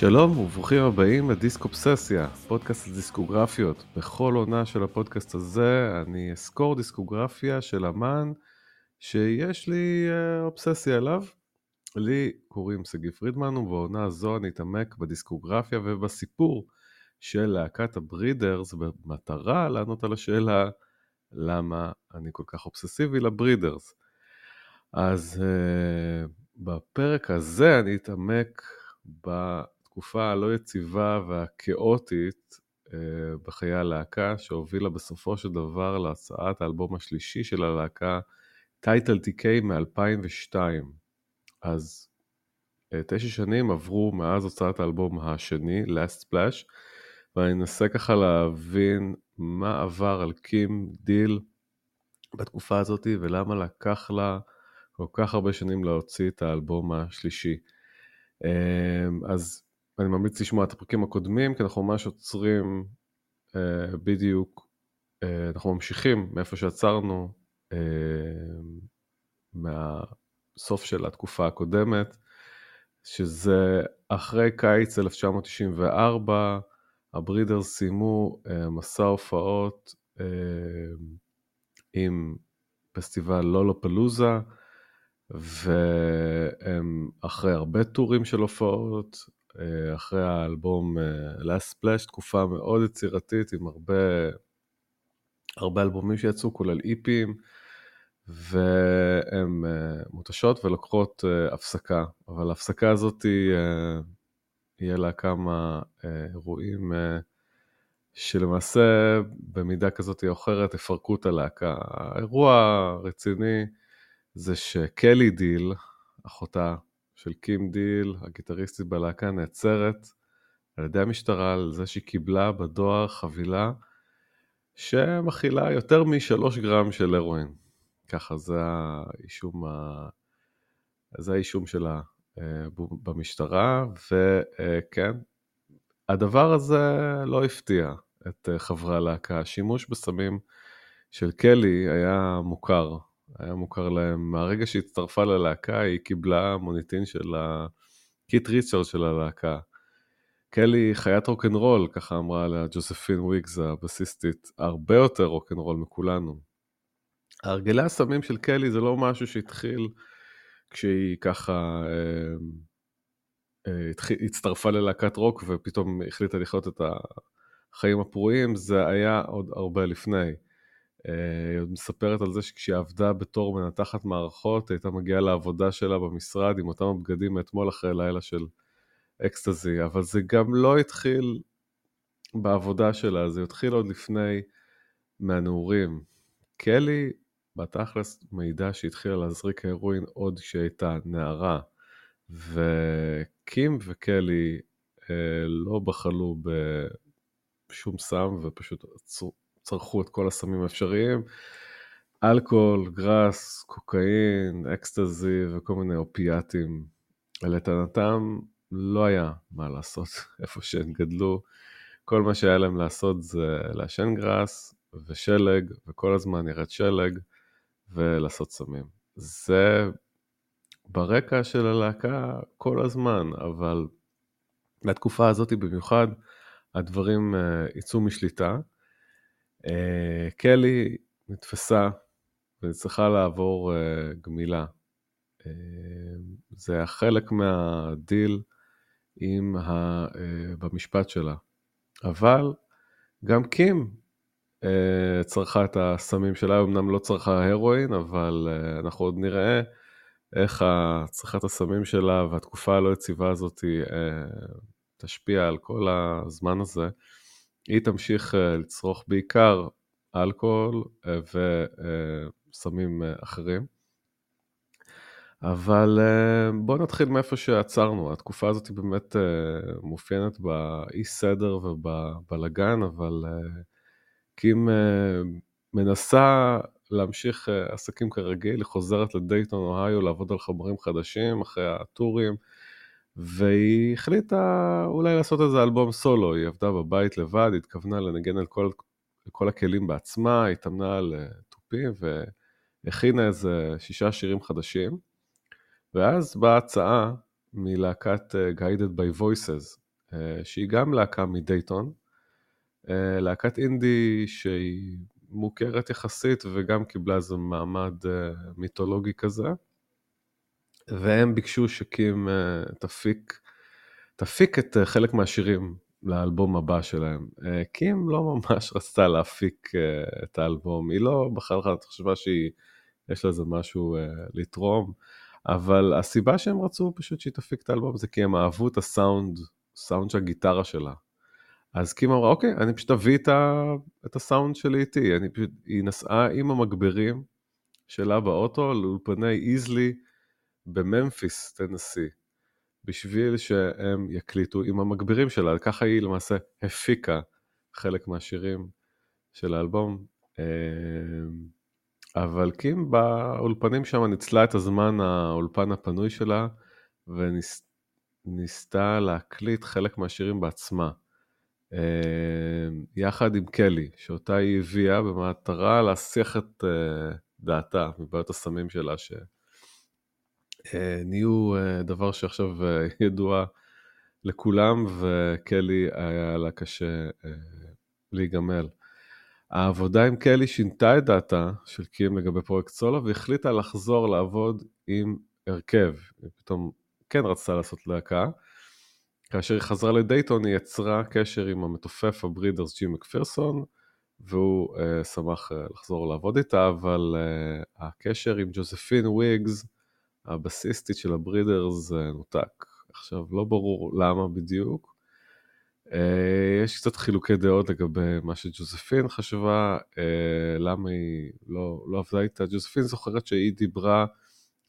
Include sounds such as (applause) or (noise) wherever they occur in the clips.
שלום וברוכים הבאים לדיסק אובססיה, פודקאסט דיסקוגרפיות. בכל עונה של הפודקאסט הזה אני אסקור דיסקוגרפיה של אמן שיש לי אה, אובססיה אליו. לי קוראים שגיא פרידמן ובעונה הזו אני אתעמק בדיסקוגרפיה ובסיפור של להקת הברידרס במטרה לענות על השאלה למה אני כל כך אובססיבי לברידרס. אז uh, בפרק הזה אני אתעמק בתקופה הלא יציבה והכאוטית אה, בחיי הלהקה, שהובילה בסופו של דבר להוצאת האלבום השלישי של הלהקה, Title TK מ-2002. אז אה, תשע שנים עברו מאז הוצאת האלבום השני, Last Splash, ואני אנסה ככה להבין מה עבר על קים דיל בתקופה הזאת ולמה לקח לה כל כך הרבה שנים להוציא את האלבום השלישי. אמ, אז אני ממליץ לשמוע את הפרקים הקודמים, כי אנחנו ממש עוצרים אה, בדיוק, אה, אנחנו ממשיכים מאיפה שעצרנו, אה, מהסוף של התקופה הקודמת, שזה אחרי קיץ 1994, הברידרס סיימו מסע הופעות עם פסטיבל לולו פלוזה, והם אחרי הרבה טורים של הופעות, אה, אחרי האלבום אה, Last Splash, תקופה מאוד יצירתית עם הרבה, הרבה אלבומים שיצאו, כולל איפים, והן אה, מותשות ולוקחות הפסקה, אבל ההפסקה הזאת יהיה לה כמה אירועים שלמעשה במידה כזאת או אחרת יפרקו את הלהקה. האירוע הרציני זה שקלי דיל, אחותה של קים דיל, הגיטריסטית בלהקה, נעצרת על ידי המשטרה על זה שהיא קיבלה בדואר חבילה שמכילה יותר משלוש גרם של הרואין. ככה זה האישום, ה... זה האישום שלה אה, במשטרה, וכן, הדבר הזה לא הפתיע את אה, חברי הלהקה. השימוש בסמים של קלי היה מוכר היה מוכר להם. מהרגע שהיא הצטרפה ללהקה, היא קיבלה מוניטין של הקית' ריצ'רדס של הלהקה. קלי חיית רוקנרול, ככה אמרה עליה ג'וספין וויגס הבסיסטית, הרבה יותר רוקנרול מכולנו. הרגלי הסמים של קלי זה לא משהו שהתחיל כשהיא ככה אה, אה, הצטרפה ללהקת רוק ופתאום החליטה לחיות את החיים הפרועים, זה היה עוד הרבה לפני. אה, היא עוד מספרת על זה שכשהיא עבדה בתור מנתחת מערכות, הייתה מגיעה לעבודה שלה במשרד עם אותם הבגדים מאתמול אחרי לילה של אקסטזי, אבל זה גם לא התחיל בעבודה שלה, זה התחיל עוד לפני מהנעורים. קלי, בתכלס, מעידה שהתחילה להזריק הרואין עוד כשהייתה נערה, וקים וקלי אה, לא בחלו בשום סם ופשוט צרכו את כל הסמים האפשריים, אלכוהול, גראס, קוקאין, אקסטזי וכל מיני אופיאטים. לטענתם לא היה מה לעשות (laughs) איפה שהם גדלו, כל מה שהיה להם לעשות זה לעשן גראס ושלג, וכל הזמן ירד שלג ולעשות סמים. זה ברקע של הלהקה כל הזמן, אבל בתקופה הזאת במיוחד הדברים אה, יצאו משליטה. אה, קלי נתפסה וצריכה לעבור אה, גמילה. אה, זה היה חלק מהדיל עם ה... במשפט שלה. אבל גם קים צרכה את הסמים שלה, אמנם לא צרכה הרואין, אבל אנחנו עוד נראה איך צריכת הסמים שלה והתקופה הלא יציבה הזאת תשפיע על כל הזמן הזה. היא תמשיך אה, לצרוך בעיקר אלכוהול אה, וסמים אה, אחרים. אבל בואו נתחיל מאיפה שעצרנו, התקופה הזאת היא באמת מאופיינת באי סדר ובבלגן, אבל קים מנסה להמשיך עסקים כרגיל, היא חוזרת לדייטון אוהיו לעבוד על חומרים חדשים אחרי הטורים. והיא החליטה אולי לעשות איזה אלבום סולו, היא עבדה בבית לבד, היא התכוונה לנגן על כל, כל הכלים בעצמה, היא התאמנה על אה, תופים והכינה איזה שישה שירים חדשים. ואז באה הצעה מלהקת uh, Guided by Voices, שהיא גם להקה מדייטון, להקת אינדי שהיא מוכרת יחסית וגם קיבלה איזה מעמד מיתולוגי כזה, והם ביקשו שקים תפיק, תפיק את חלק מהשירים לאלבום הבא שלהם. קים לא ממש (laughs) רצתה להפיק את האלבום, היא לא בחרה, את חושבה שיש לה איזה משהו לתרום. אבל הסיבה שהם רצו פשוט שהיא תפיק את האלבום זה כי הם אהבו את הסאונד, סאונד של הגיטרה שלה. אז קים אמרה, אוקיי, אני פשוט אביא את, ה, את הסאונד שלי איתי. אני פשוט, היא נסעה עם המגברים שלה באוטו לאולפני איזלי בממפיס, טנסי, בשביל שהם יקליטו עם המגבירים שלה. ככה היא למעשה הפיקה חלק מהשירים של האלבום. אמ, אבל קים באולפנים שם ניצלה את הזמן האולפן הפנוי שלה וניסתה להקליט חלק מהשירים בעצמה. אה, יחד עם קלי, שאותה היא הביאה במטרה להסיח את אה, דעתה מבעיות הסמים שלה, שנהיו אה, דבר שעכשיו ידוע לכולם, וקלי היה לה קשה להיגמל. העבודה עם קלי שינתה את דעתה של קים לגבי פרויקט סולו והחליטה לחזור לעבוד עם הרכב. היא פתאום כן רצתה לעשות להקה. כאשר היא חזרה לדייטון היא יצרה קשר עם המתופף הברידרס ג'ים מקפרסון והוא uh, שמח uh, לחזור לעבוד איתה, אבל uh, הקשר עם ג'וזפין וויגס, הבסיסטית של הברידרס, נותק. עכשיו, לא ברור למה בדיוק, אה, יש קצת חילוקי דעות לגבי מה שג'וזפין חשבה, אה, למה היא לא, לא עבדה איתה. ג'וזפין זוכרת שהיא דיברה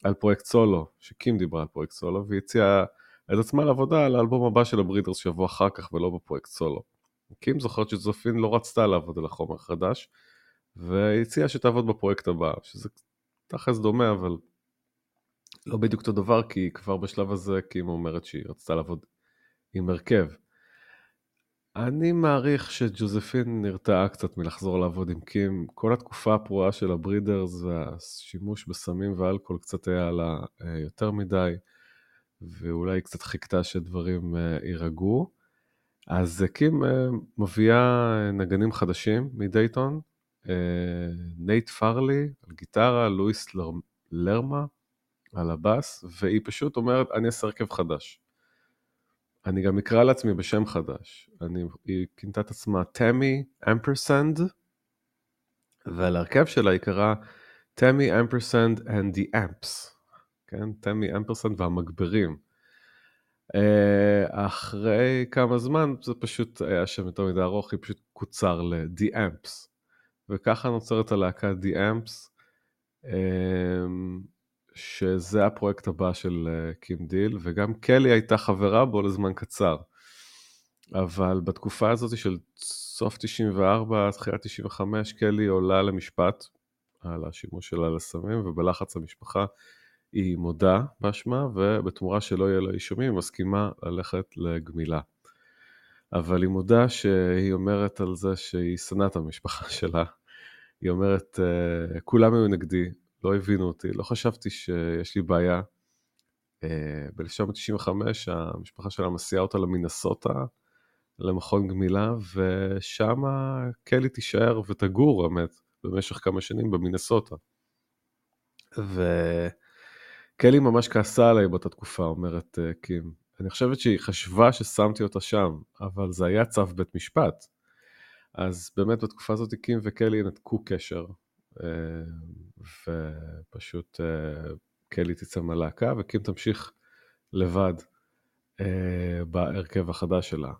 על פרויקט סולו, שקים דיברה על פרויקט סולו, והיא הציעה את עצמה לעבודה על האלבום הבא של הברידרס שיבוא אחר כך ולא בפרויקט סולו. קים זוכרת שג'וזפין לא רצתה לעבוד על החומר חדש, והיא הציעה שתעבוד בפרויקט הבא, שזה תכלס דומה, אבל לא בדיוק אותו דבר, כי כבר בשלב הזה קים אומרת שהיא רצתה לעבוד עם הרכב. אני מעריך שג'וזפין נרתעה קצת מלחזור לעבוד עם קים. כל התקופה הפרועה של הברידרס והשימוש בסמים ואלכוהול קצת היה לה אה, יותר מדי, ואולי קצת חיכתה שדברים אה, יירגעו. אז קים אה, מביאה נגנים חדשים מדייטון, נייט פרלי על גיטרה, לואיס לרמן על הבאס, והיא פשוט אומרת, אני אעשה הרכב חדש. אני גם אקרא לעצמי בשם חדש. אני, היא כינתה את עצמה תמי אמפרסנד, ועל ההרכב שלה היא קראה תמי אמפרסנד and the Amps, כן? תמי אמפרסנד והמגברים. אה, אחרי כמה זמן זה פשוט היה שם יותר מדי ארוך, היא פשוט קוצר ל-The Amps. וככה נוצרת הלהקה The Amps. שזה הפרויקט הבא של אה, קים דיל, וגם קלי הייתה חברה בו לזמן קצר. אבל בתקופה הזאת של סוף 94, תחילת 95, קלי עולה למשפט על השימוש שלה לסמים, ובלחץ המשפחה היא מודה באשמה, ובתמורה שלא יהיה לה אישומים, היא מסכימה ללכת לגמילה. אבל היא מודה שהיא אומרת על זה שהיא שנאה את המשפחה שלה. היא אומרת, אה, כולם היו נגדי, לא הבינו אותי, לא חשבתי שיש לי בעיה. אה, ב-1995 המשפחה שלה מסיעה אותה למינסוטה, למכון גמילה, ושם קלי תישאר ותגור, האמת, במשך כמה שנים במינסוטה. וקלי ממש כעסה עליי באותה תקופה, אומרת אה, קים. אני חושבת שהיא חשבה ששמתי אותה שם, אבל זה היה צו בית משפט. אז באמת בתקופה הזאת קים וקלי נתקו קשר, אה, ופשוט אה, קלי תצא מהלהקה וקים תמשיך לבד אה, בהרכב החדש שלה.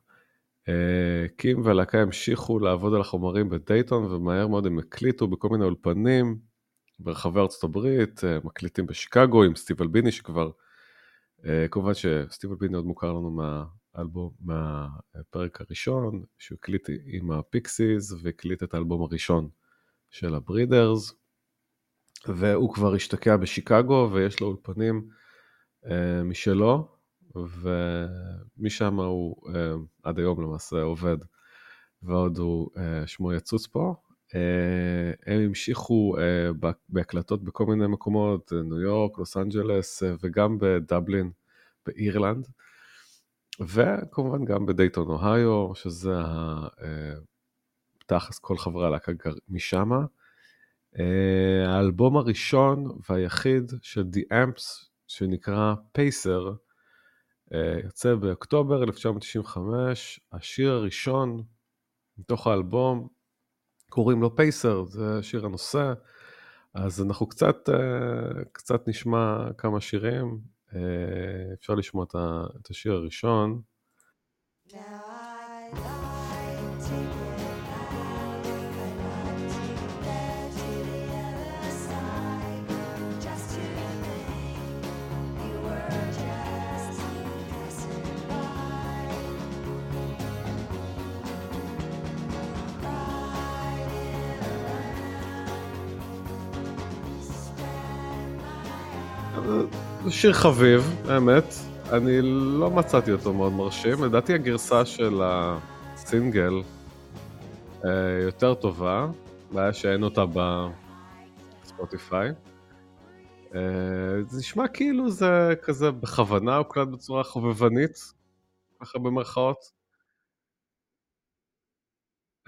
קים והלהקה המשיכו לעבוד על החומרים בדייטון ומהר מאוד הם הקליטו בכל מיני אולפנים ברחבי ארצות הברית, מקליטים בשיקגו עם סטיב אלביני שכבר, כמובן שסטיב אלביני עוד מוכר לנו מהאלבום, מהפרק הראשון, שהוא הקליט עם הפיקסיס והקליט את האלבום הראשון של הברידרס, והוא כבר השתקע בשיקגו ויש לו אולפנים uh, משלו, ומשם הוא uh, עד היום למעשה עובד, ועוד הוא, uh, שמו יצוץ פה. Uh, הם המשיכו uh, בהקלטות בכל מיני מקומות, ניו יורק, לוס אנג'לס uh, וגם בדבלין באירלנד. וכמובן גם בדייטון אוהיו, שזה תכלס כל חברי הלהקה משמה. האלבום הראשון והיחיד של The Amps, שנקרא פייסר, יוצא באוקטובר 1995, השיר הראשון מתוך האלבום, קוראים לו פייסר, זה שיר הנושא, אז אנחנו קצת, קצת נשמע כמה שירים, אפשר לשמוע את השיר הראשון. זה שיר חביב, האמת. אני לא מצאתי אותו מאוד מרשים. לדעתי הגרסה של הסינגל אה, יותר טובה, בעיה שאין אותה בספוטיפיי. אה, זה נשמע כאילו זה כזה בכוונה הוקלט בצורה חובבנית, ככה במרכאות.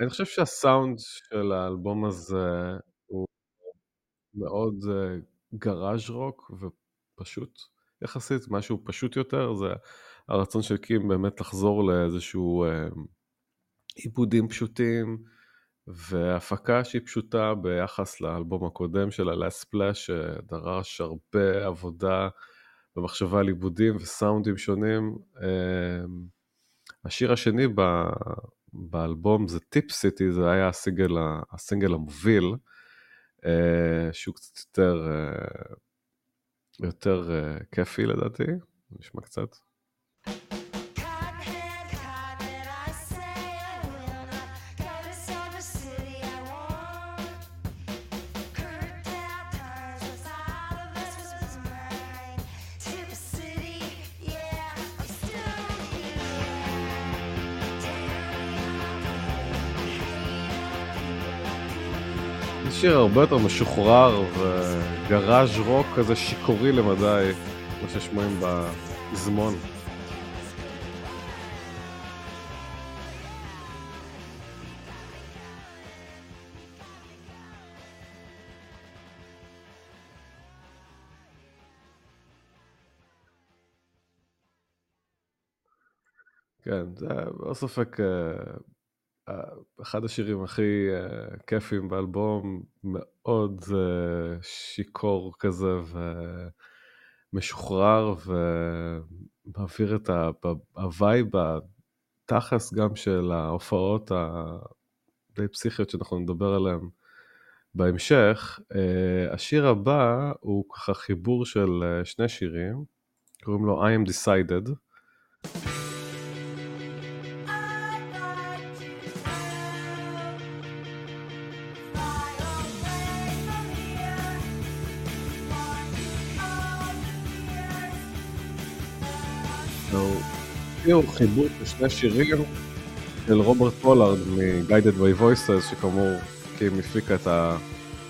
אני חושב שהסאונד של האלבום הזה הוא מאוד גראז' רוק ופשוט יחסית, משהו פשוט יותר, זה הרצון של קים באמת לחזור לאיזשהו אה, עיבודים פשוטים והפקה שהיא פשוטה ביחס לאלבום הקודם של הלאסט פלאש, שדרש הרבה עבודה ומחשבה על עיבודים וסאונדים שונים. אה, השיר השני ב... באלבום זה טיפ סיטי, זה היה הסינגל, הסינגל המוביל, אה, שהוא קצת יותר יותר uh, כיפי לדעתי, נשמע קצת. שיר הרבה יותר משוחרר וגראז' רוק כזה שיכורי למדי, כמו ששמועים בזמון. כן, זה לא ספק אה, אחד השירים הכי uh, כיפים באלבום, מאוד uh, שיכור כזה ומשוחרר ומעביר את ה vibe התכלס גם של ההופעות הדי פסיכיות שאנחנו נדבר עליהן בהמשך. השיר הבא הוא ככה חיבור של שני שירים, קוראים לו I am decided. הוציאו חיבור של שני שירים של רוברט פולארד מ-Guided by Voices, שכאמור קים הפיקה את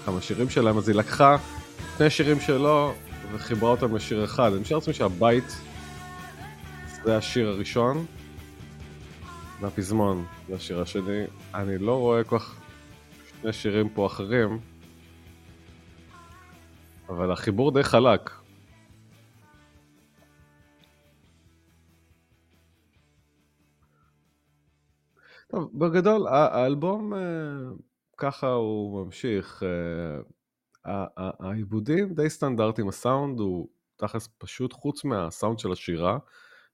כמה שירים שלהם, אז היא לקחה שני שירים שלו וחיברה אותם לשיר אחד. אני משאיר לעצמי שהבית זה השיר הראשון, והפזמון זה השיר השני. אני לא רואה כל כך שני שירים פה אחרים, אבל החיבור די חלק. טוב, בגדול, האלבום אה, ככה הוא ממשיך. אה, העיבודים די סטנדרטיים, הסאונד הוא תכלס פשוט חוץ מהסאונד של השירה,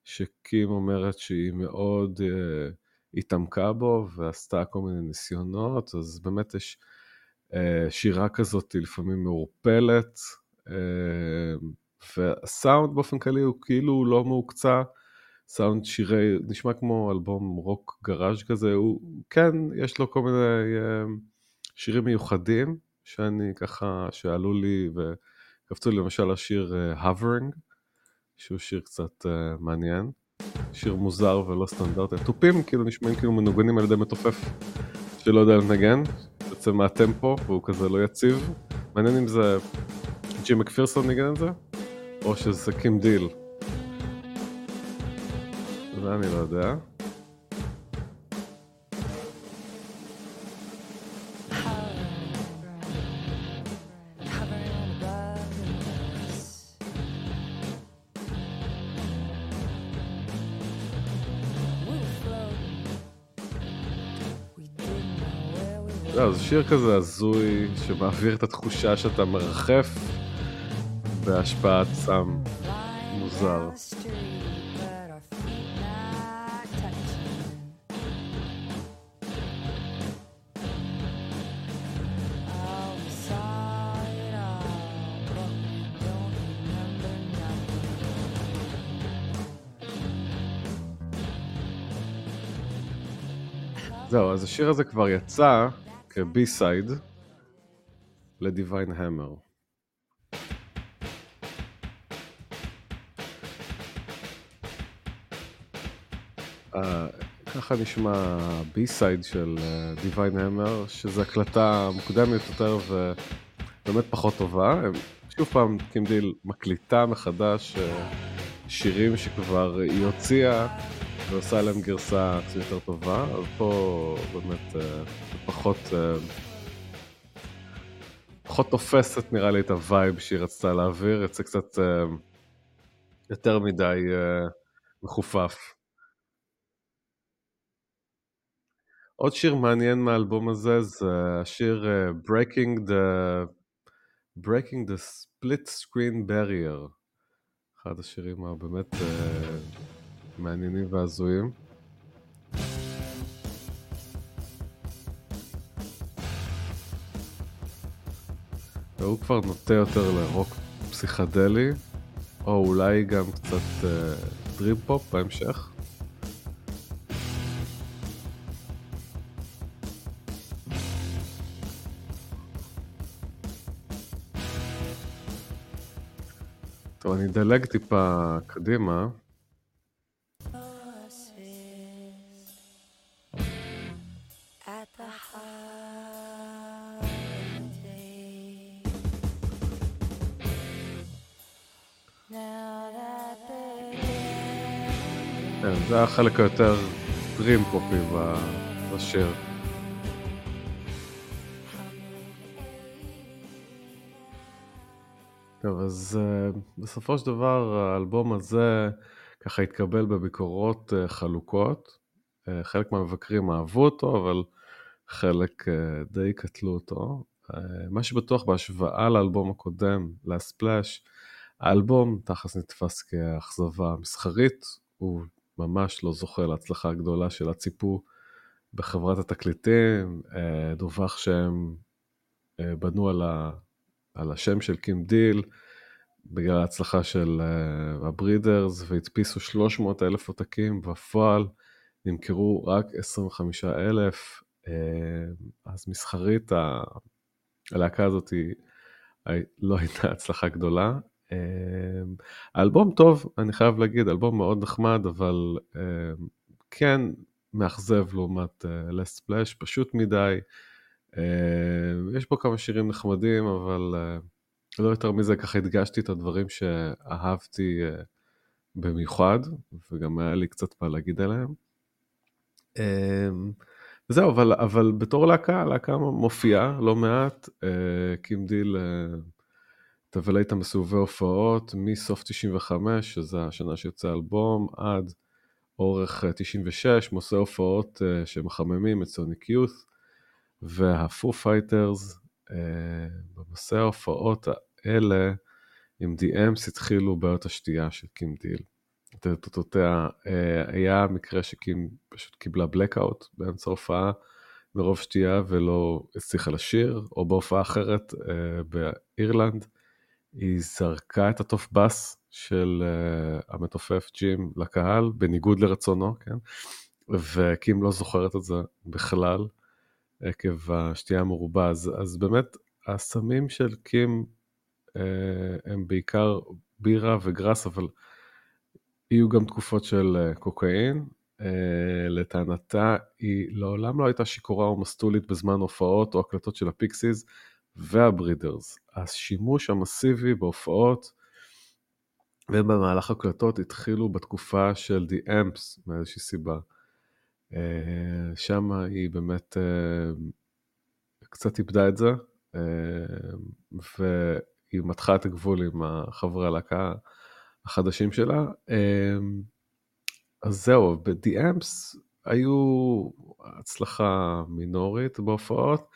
שקים אומרת שהיא מאוד uh, התעמקה בו ועשתה כל מיני ניסיונות, אז באמת יש uh, שירה כזאת לפעמים מעורפלת, uh, והסאונד באופן כללי הוא כאילו לא מהוקצע. סאונד שירי, נשמע כמו אלבום רוק גראז' כזה, הוא כן, יש לו כל מיני uh, שירים מיוחדים, שאני ככה, שעלו לי וקפצו לי למשל השיר uh, Hovering, שהוא שיר קצת uh, מעניין, שיר מוזר ולא סטנדרטי, תופים כאילו נשמעים כאילו מנוגנים על ידי מתופף שלא יודע לנגן, יוצא מהטמפו והוא כזה לא יציב, מעניין אם זה ג'י מקפירסון ניגן את זה, או שזה קים דיל. זה אני לא יודע. לא, זה שיר כזה הזוי שמעביר את התחושה שאתה מרחף בהשפעת סם מוזר. זהו, אז השיר הזה כבר יצא כבי סייד ל Divine Hammer. ככה נשמע B-side של Divine Hammer, שזו הקלטה מוקדמת יותר ובאמת פחות טובה. שוב פעם קים דיל מקליטה מחדש אה, שירים שכבר היא הוציאה ועושה להם גרסה קצת יותר טובה, אז פה באמת אה, פחות, אה, פחות תופסת נראה לי את ה vibe שהיא רצתה להעביר, יוצא קצת אה, יותר מדי מחופף. עוד שיר מעניין מהאלבום הזה זה השיר Breaking the, Breaking the Split Screen Barrier, אחד השירים הבאמת... מעניינים והזויים. והוא כבר נוטה יותר לרוק פסיכדלי, או אולי גם קצת דרים uh, פופ בהמשך. טוב, אני אדלג טיפה קדימה. זה החלק היותר דרים פופי בשיר. טוב, אז uh, בסופו של דבר האלבום הזה ככה התקבל בביקורות uh, חלוקות. Uh, חלק מהמבקרים אהבו אותו, אבל חלק די קטלו אותו. מה שבטוח בהשוואה לאלבום הקודם, לספלאש, האלבום תכלס נתפס כאכזבה מסחרית, הוא ממש לא זוכה להצלחה הגדולה של הציפו בחברת התקליטים, אה, דווח שהם אה, בנו על, ה, על השם של קים דיל בגלל ההצלחה של אה, הברידרס והדפיסו 300 אלף עותקים, בפועל נמכרו רק 25 אלף, אז מסחרית הלהקה הזאת לא הייתה הצלחה גדולה. אמ, האלבום טוב, אני חייב להגיד, אלבום מאוד נחמד, אבל אמ, כן מאכזב לעומת לסט uh, פלאש, פשוט מדי. Uh, יש בו כמה שירים נחמדים, אבל uh, לא יותר מזה, ככה הדגשתי את הדברים שאהבתי uh, במיוחד, וגם היה לי קצת מה להגיד עליהם. זהו, אבל, אבל בתור להקה, להקה מופיעה לא מעט, קים דיל טיילה איתם בסיבובי הופעות מסוף 95, שזה השנה שיוצא האלבום, עד אורך 96, מסעי הופעות uh, שמחממים את סוניק יות', והפו פייטרס, uh, במסעי ההופעות האלה, עם The Amps התחילו בעיות השתייה של קים דיל. את אותותיה, uh, היה מקרה שקים פשוט קיבלה blackout באמצע ההופעה מרוב שתייה ולא הצליחה לשיר, או בהופעה אחרת uh, באירלנד. היא זרקה את התוף בס של uh, המתופף ג'ים לקהל, בניגוד לרצונו, כן? וקים לא זוכרת את זה בכלל, עקב השתייה המרובה. אז, אז באמת, הסמים של קים uh, הם בעיקר בירה וגראס, אבל יהיו גם תקופות של uh, קוקאין. Uh, לטענתה, היא לעולם לא הייתה שיכורה או מסטולית בזמן הופעות או הקלטות של הפיקסיס. והברידרס. השימוש המסיבי בהופעות ובמהלך הקלטות התחילו בתקופה של The Amps מאיזושהי סיבה. שם היא באמת קצת איבדה את זה, והיא מתחה את הגבול עם חברי הלהקה החדשים שלה. אז זהו, ב-The Amps היו הצלחה מינורית בהופעות,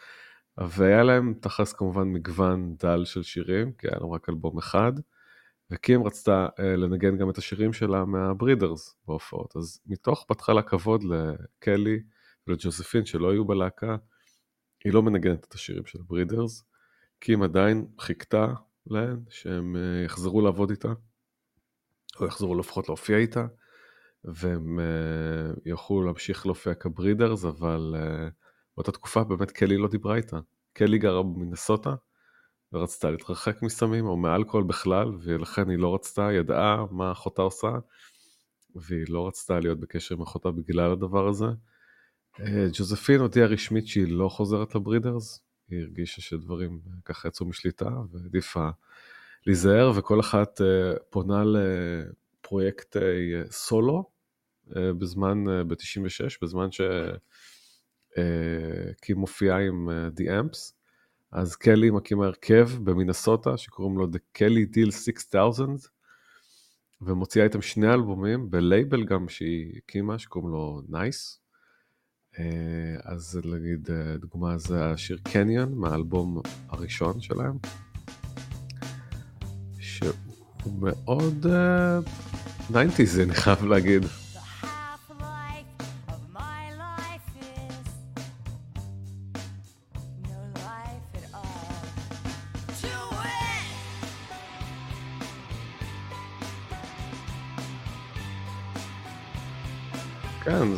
והיה להם תכלס כמובן מגוון דל של שירים, כי היה להם רק אלבום אחד, וקים רצתה אה, לנגן גם את השירים שלה מהברידרס בהופעות, אז מתוך בהתחלה כבוד לקלי ולג'וזפין שלא היו בלהקה, היא לא מנגנת את השירים של הברידרס, קים עדיין חיכתה להן שהם אה, יחזרו לעבוד איתה, או יחזרו לפחות להופיע איתה, והם uh, יוכלו להמשיך להופיע כברידרס, אבל uh, באותה תקופה באמת קלי לא דיברה איתה. קלי גרה במינסוטה, ורצתה להתרחק מסמים או מאלכוהול בכלל, ולכן היא לא רצתה, ידעה מה אחותה עושה, והיא לא רצתה להיות בקשר עם אחותה בגלל הדבר הזה. Uh, ג'וזפין הודיעה רשמית שהיא לא חוזרת לברידרס, היא הרגישה שדברים ככה יצאו משליטה, והעדיפה להיזהר, וכל אחת uh, פונה לפרויקט סולו, אה, בזמן, אה, ב-96, בזמן אה, מופיעה עם The Amps, אז קלי מקימה הרכב במינסוטה שקוראים לו The Kelly Deal 6000, ומוציאה איתם שני אלבומים בלייבל גם שהיא הקימה, שקוראים לו Nice. אז נגיד, דוגמה זה השיר קניון מהאלבום הראשון שלהם, שהוא מאוד 90's, אני חייב להגיד.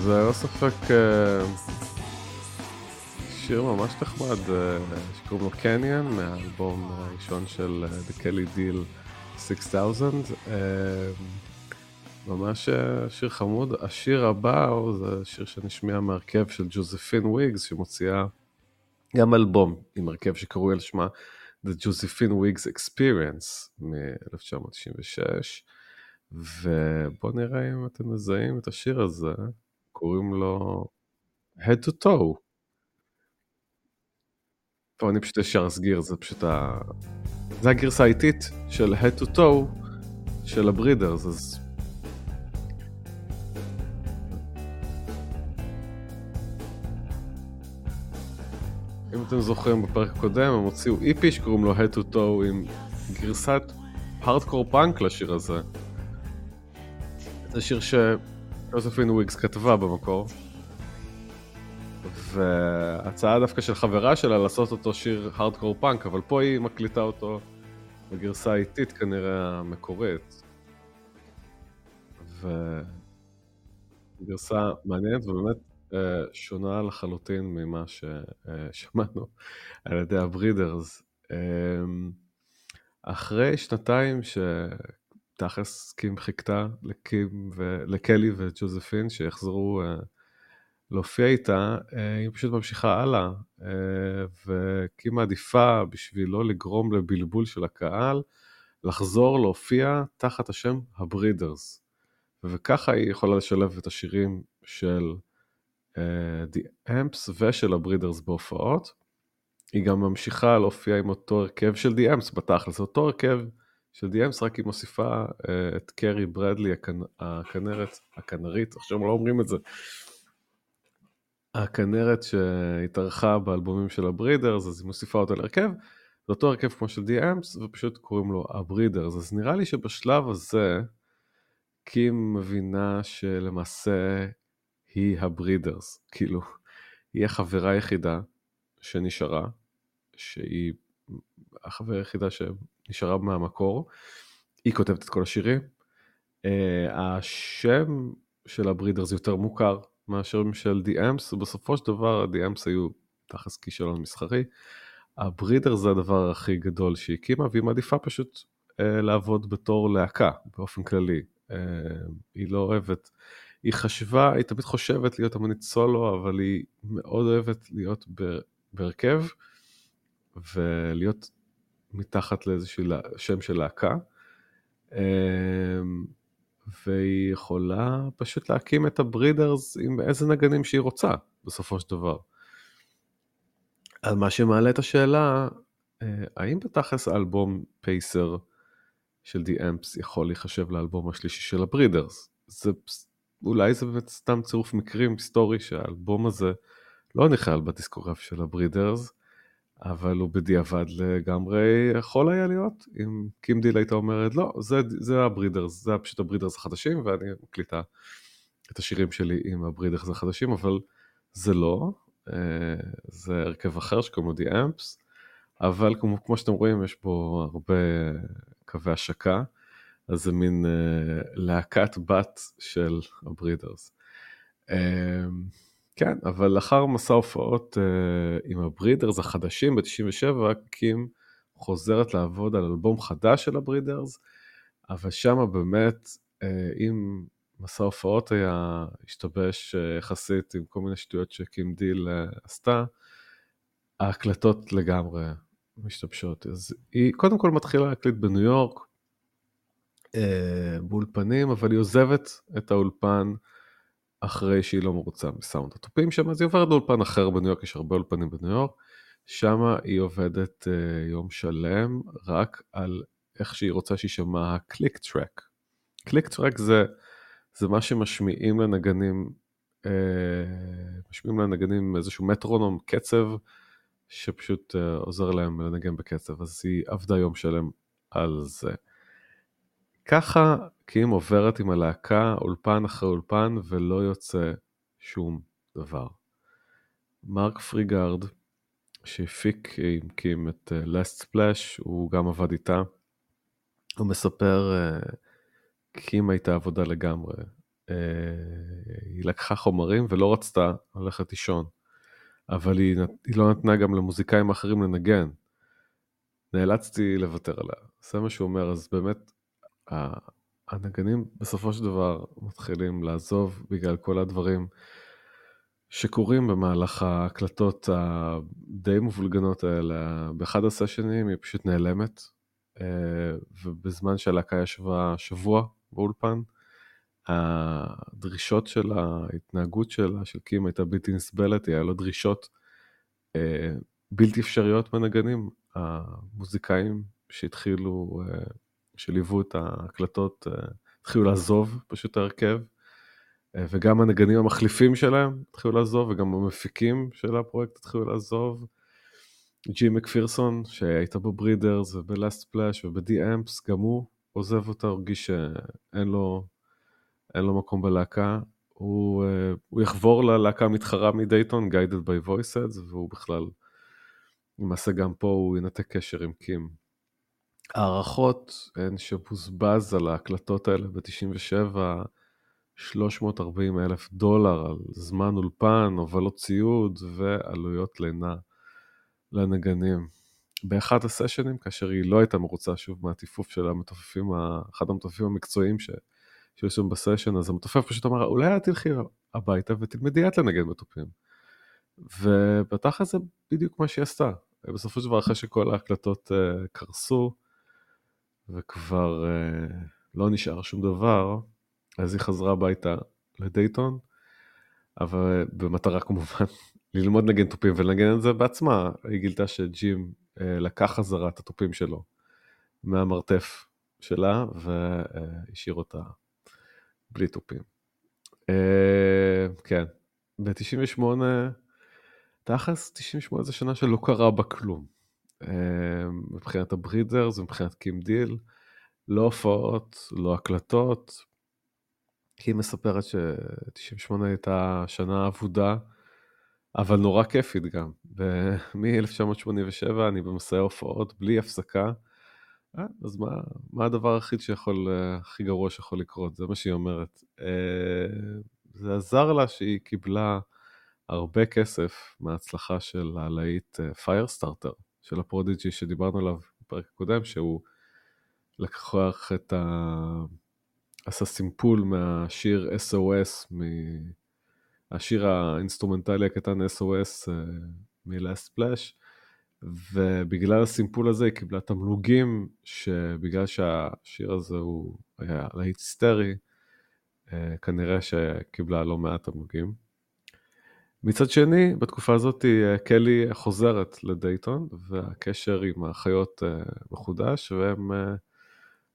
זה לא ספק אה, שיר ממש נחמד אה, שקוראים לו קניון מהאלבום הראשון של אה, The Kelly Deal 6000. ממש שיר חמוד. השיר הבא זה שיר שנשמיע מהרכב של ג'וזפין וויגס שמוציאה גם אלבום עם הרכב שקרוי על שמה The Josephine Wiggs Experience מ-1996. ובואו נראה אם אתם מזהים את השיר הזה, קוראים לו Head to Toe. פה אני פשוט ישר אסגיר, זה פשוט ה... זה הגרסה האיטית של Head to Toe של הברידרס, אז... אם אתם זוכרים בפרק הקודם, הם הוציאו איפי שקוראים לו Head to Toe עם גרסת הארדקור פאנק לשיר הזה. זה שיר שג'וזפין וויגס כתבה במקור. והציעה דווקא של חברה שלה לעשות אותו שיר הארדקור פאנק, אבל פה היא מקליטה אותו בגרסה האיטית כנראה המקורית. וגרסה מעניינת ובאמת אה, שונה לחלוטין ממה ששמענו על ידי הברידרס. אה, אחרי שנתיים ש... תכלס קים חיכתה לקים ולקלי וג'וזפין שיחזרו uh, להופיע איתה, uh, היא פשוט ממשיכה הלאה, uh, וקים מעדיפה בשביל לא לגרום לבלבול של הקהל, לחזור להופיע תחת השם הברידרס. וככה היא יכולה לשלב את השירים של uh, The Amps ושל הברידרס בהופעות. היא גם ממשיכה להופיע עם אותו הרכב של The Amps בתכלס, אותו הרכב של דיאמס רק היא מוסיפה uh, את קרי ברדלי הכנ... הכנרת, הכנרית, עכשיו לא אומרים את זה, הכנרת שהתארחה באלבומים של הברידרס, אז היא מוסיפה אותה להרכב, זה אותו הרכב כמו של דיאמס, ופשוט קוראים לו הברידרס, אז נראה לי שבשלב הזה, קים מבינה שלמעשה היא הברידרס, כאילו, היא החברה היחידה שנשארה, שהיא החברה היחידה שנשארה מהמקור, היא כותבת את כל השירים. Uh, השם של הברידרס יותר מוכר מאשר של אמס, ובסופו של דבר אמס היו תכלס כישלון מסחרי. הברידרס זה הדבר הכי גדול שהיא הקימה, והיא מעדיפה פשוט uh, לעבוד בתור להקה באופן כללי. Uh, היא לא אוהבת, היא חשבה, היא תמיד חושבת להיות אמנית סולו, אבל היא מאוד אוהבת להיות בהרכב ולהיות מתחת לאיזשהו שם של להקה. והיא יכולה פשוט להקים את הברידרס עם איזה נגנים שהיא רוצה, בסופו של דבר. על מה שמעלה את השאלה, האם בתכלס האלבום פייסר של The Amps יכול להיחשב לאלבום השלישי של הברידרס? זה, אולי זה באמת סתם צירוף מקרים היסטורי שהאלבום הזה לא נכלל בדיסקוגרפיה של הברידרס, אבל הוא בדיעבד לגמרי יכול היה להיות, אם קים דיל הייתה אומרת, לא, זה, זה הברידרס, זה פשוט הברידרס החדשים, ואני מקליטה את השירים שלי עם הברידרס החדשים, אבל זה לא, אה, זה הרכב אחר שקוראים לו The Amps, אבל כמו, כמו שאתם רואים, יש בו הרבה קווי השקה, אז זה מין uh, להקת בת של הברידרס. כן, אבל לאחר מסע הופעות uh, עם הברידרס החדשים ב-97, קים חוזרת לעבוד על אלבום חדש של הברידרס, אבל שם באמת, uh, אם מסע הופעות היה השתבש uh, יחסית עם כל מיני שטויות שקים דיל uh, עשתה, ההקלטות לגמרי משתבשות. אז היא קודם כל מתחילה להקליט בניו יורק, אה, באולפנים, אבל היא עוזבת את האולפן אחרי שהיא לא מרוצה מסאונד התופים שם, אז היא עוברת לאולפן אחר בניו יורק, יש הרבה אולפנים בניו יורק, שם היא עובדת אה, יום שלם רק על איך שהיא רוצה שיישמע ה click track. click track זה, זה מה שמשמיעים לנגנים, אה, משמיעים לנגנים איזשהו מטרונום, קצב, שפשוט uh, עוזר להם לנגן בקצב, אז היא עבדה יום שלם על זה. ככה קים עוברת עם הלהקה אולפן אחרי אולפן ולא יוצא שום דבר. מרק פריגארד, שהפיק עם קים את uh, Last Splash, הוא גם עבד איתה. הוא מספר, קים הייתה עבודה לגמרי. Uh, היא לקחה חומרים ולא רצתה ללכת לישון. אבל היא, היא לא נתנה גם למוזיקאים אחרים לנגן. נאלצתי לוותר עליה. זה מה שהוא אומר, אז באמת, הנגנים בסופו של דבר מתחילים לעזוב בגלל כל הדברים שקורים במהלך ההקלטות הדי מבולגנות האלה. באחד הסשנים היא פשוט נעלמת, אה, ובזמן שהלהקה ישבה שבוע באולפן, הדרישות של ההתנהגות שלה, של קים, הייתה בלתי נסבלת, היה לו דרישות אה, בלתי אפשריות בנגנים. המוזיקאים שהתחילו, אה, שליוו את ההקלטות, אה, התחילו לעזוב פשוט ההרכב, אה, וגם הנגנים המחליפים שלהם התחילו לעזוב, וגם המפיקים של הפרויקט התחילו לעזוב. ג'י מקפירסון, שהייתה בברידרס ובלאסט פלאש וב-D אמפס, גם הוא עוזב אותה, הרגיש שאין לו לו מקום בלהקה. הוא, uh, הוא יחבור ללהקה המתחרה מדייטון, Guided by Voices, והוא בכלל, למעשה גם פה הוא ינתק קשר עם קים. הערכות הן שבוזבז על ההקלטות האלה ב-97 340 אלף דולר על זמן אולפן, הובלות ציוד ועלויות לינה לנגנים. באחד הסשנים, כאשר היא לא הייתה מרוצה שוב מהטיפוף של המתופפים, אחד המתופפים המקצועיים ש... שהיו שם בסשן, אז המתופף פשוט אמר, אולי את תלכי הביתה ותלמדי את לנגן בתופים. ובתכל'ס זה בדיוק מה שהיא עשתה. בסופו של דבר, אחרי שכל ההקלטות uh, קרסו, וכבר uh, לא נשאר שום דבר, אז היא חזרה הביתה לדייטון, אבל במטרה כמובן (laughs) ללמוד נגן תופים ולנגן את זה בעצמה. היא גילתה שג'ים uh, לקח חזרה את התופים שלו מהמרתף שלה והשאיר אותה בלי תופים. Uh, כן, ב-98, תכלס 98 זה שנה שלא קרה בה כלום. Uh, מבחינת הברידרס ומבחינת קים דיל, לא הופעות, לא הקלטות. היא מספרת ש-98 הייתה שנה אבודה, אבל נורא כיפית גם. מ-1987 אני במסעי הופעות בלי הפסקה. אה, אז מה, מה הדבר הכי שיכול, אה, הכי גרוע שיכול לקרות? זה מה שהיא אומרת. אה, זה עזר לה שהיא קיבלה הרבה כסף מההצלחה של הלהיט Firestarter של ה Prodigy שדיברנו עליו בפרק הקודם, שהוא לקח את ה... עשה סימפול מהשיר SOS, מהשיר האינסטרומנטלי הקטן SOS מ-Last Splash, ובגלל הסימפול הזה היא קיבלה תמלוגים, שבגלל שהשיר הזה הוא היה להיט היסטרי, אה, כנראה שקיבלה לא מעט תמלוגים. מצד שני, בתקופה הזאת אה, קלי חוזרת לדייטון, והקשר עם האחיות אה, מחודש, והן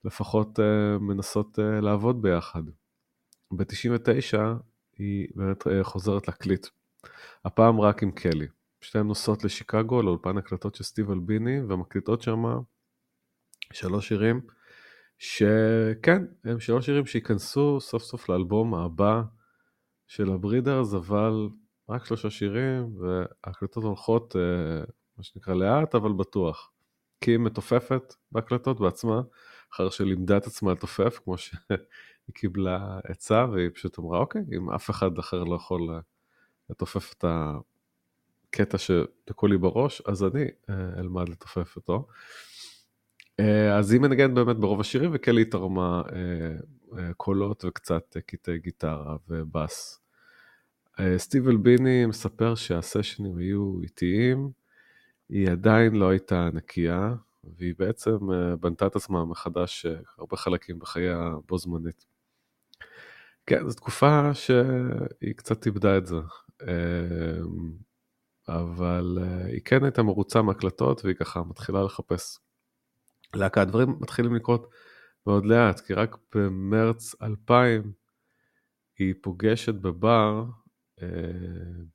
לפחות מנסות לעבוד ביחד. ב-99 היא באמת חוזרת להקליט, הפעם רק עם קלי. שתיהן נוסעות לשיקגו, לאולפן הקלטות של סטיב אלביני, ומקליטות שם שלוש שירים, שכן, הם שלוש שירים שייכנסו סוף סוף לאלבום הבא של הברידרס, אבל רק שלושה שירים, וההקלטות הולכות, אה, מה שנקרא, לאט, אבל בטוח. כי היא מתופפת בהקלטות בעצמה, אחר שלימדה את עצמה לתופף, כמו שהיא קיבלה עצה, והיא פשוט אמרה, אוקיי, אם אף אחד אחר לא יכול לתופף את קטע שתקעו לי בראש, אז אני אה, אלמד לתופף אותו. אה, אז היא מנגנת באמת ברוב השירים, וקלי תרמה אה, קולות וקצת קטעי גיטרה ובאס. סטיב אלביני מספר שהסשנים היו איטיים, היא עדיין לא הייתה נקייה, והיא בעצם בנתה את עצמה מחדש הרבה חלקים בחייה בו זמנית. כן, זו תקופה שהיא קצת איבדה את זה. אבל היא כן הייתה מרוצה מהקלטות והיא ככה מתחילה לחפש להקה. הדברים מתחילים לקרות מאוד לאט, כי רק במרץ 2000 היא פוגשת בבר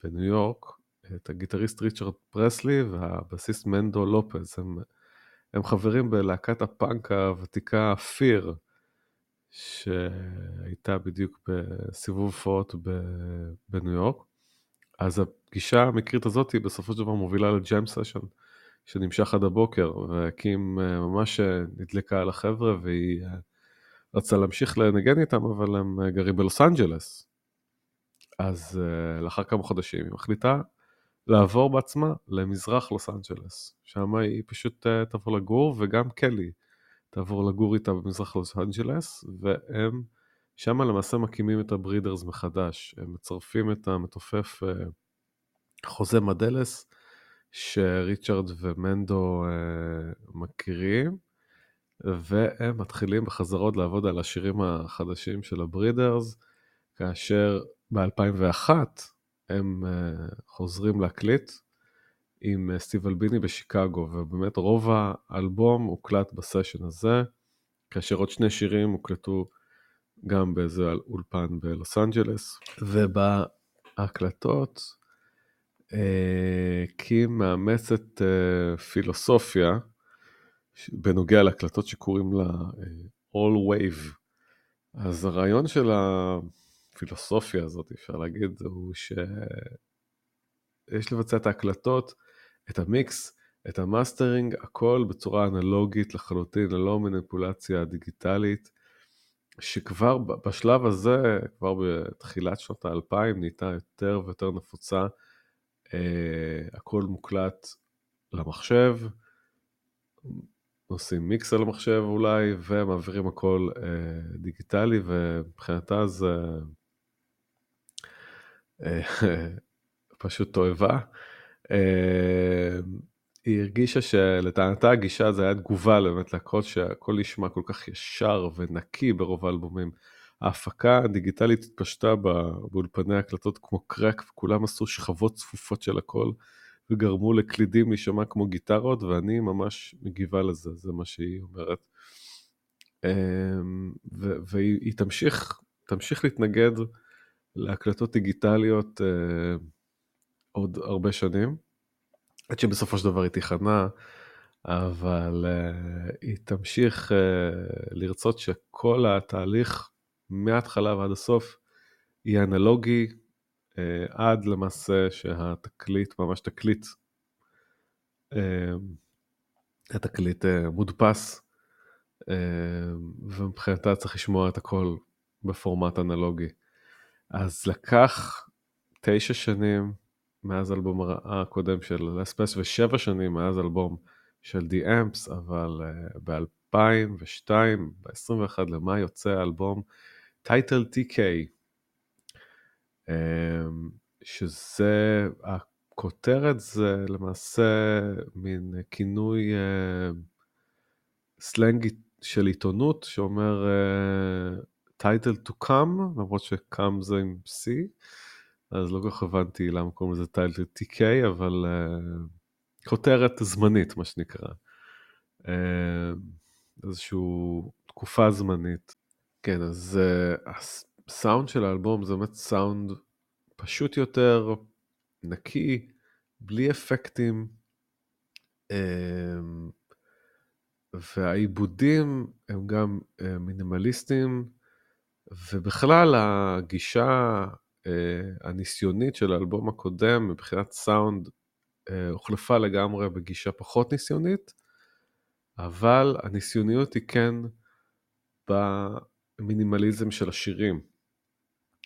בניו יורק את הגיטריסט ריצ'רד פרסלי והבסיסט מנדו לופז. הם, הם חברים בלהקת הפאנק הוותיקה פיר, שהייתה בדיוק בסיבוב הופעות בניו יורק. אז הפגישה המקרית הזאת בסופו של דבר מובילה ל jam session שנמשך עד הבוקר, וקים אה, ממש אה, נדלקה על החבר'ה והיא אה, רצה להמשיך לנגן איתם, אבל הם גרים בלוס אנג'לס. אז לאחר כמה חודשים היא מחליטה לעבור בעצמה למזרח לוס אנג'לס. שם היא פשוט תעבור לגור, וגם קלי תעבור לגור איתה במזרח לוס אנג'לס, והם שם למעשה מקימים את הברידרס מחדש, הם מצרפים את המתופף אה, חוזה מדלס, שריצ'רד ומנדו אה, מכירים, והם מתחילים בחזרות לעבוד על השירים החדשים של הברידרס, כאשר ב-2001 הם אה, חוזרים להקליט עם סטיב אלביני בשיקגו, ובאמת רוב האלבום הוקלט בסשן הזה, כאשר עוד שני שירים הוקלטו גם באיזה אולפן בלוס אנג'לס, ובהקלטות אה, קים מאמצת אה, פילוסופיה בנוגע להקלטות שקוראים לה אה, All Wave. אז הרעיון של הפילוסופיה הזאת, אפשר להגיד, הוא שיש לבצע את ההקלטות, את המיקס, את המאסטרינג, הכל בצורה אנלוגית לחלוטין, ללא מניפולציה דיגיטלית. שכבר בשלב הזה, כבר בתחילת שנות האלפיים, נהייתה יותר ויותר נפוצה. אה, הכל מוקלט למחשב, עושים מיקס על המחשב אולי, ומעבירים הכל אה, דיגיטלי, ומבחינתה זה (laughs) פשוט תועבה. אה, היא הרגישה שלטענתה הגישה זה היה תגובה באמת להכל שהכל נשמע כל כך ישר ונקי ברוב האלבומים. ההפקה הדיגיטלית התפשטה באולפני הקלטות כמו קרק וכולם עשו שכבות צפופות של הכל וגרמו לקלידים להישמע כמו גיטרות ואני ממש מגיבה לזה, זה מה שהיא אומרת. אמ, והיא תמשיך, תמשיך להתנגד להקלטות דיגיטליות אה, עוד הרבה שנים. עד שבסופו של דבר היא תיכנע, אבל uh, היא תמשיך uh, לרצות שכל התהליך מההתחלה ועד הסוף יהיה אנלוגי, uh, עד למעשה שהתקליט, ממש תקליט, uh, התקליט uh, מודפס, uh, ומבחינתה צריך לשמוע את הכל בפורמט אנלוגי. אז לקח תשע שנים מאז אלבום הקודם של לספס ושבע שנים מאז אלבום של The Amps, אבל uh, ב-2002, ב-21 למאי יוצא האלבום טייטל TK, um, שזה הכותרת זה למעשה מין כינוי uh, סלנגי של עיתונות שאומר uh, title to come, למרות ש-come זה עם C, אז לא כל כך הבנתי למה קוראים לזה title TK, אבל uh, כותרת זמנית, מה שנקרא. Uh, איזושהי תקופה זמנית. כן, אז uh, הסאונד של האלבום זה באמת סאונד פשוט יותר, נקי, בלי אפקטים, והעיבודים הם גם מינימליסטיים, ובכלל הגישה uh, הניסיונית של האלבום הקודם מבחינת סאונד uh, הוחלפה לגמרי בגישה פחות ניסיונית, אבל הניסיוניות היא כן במינימליזם של השירים,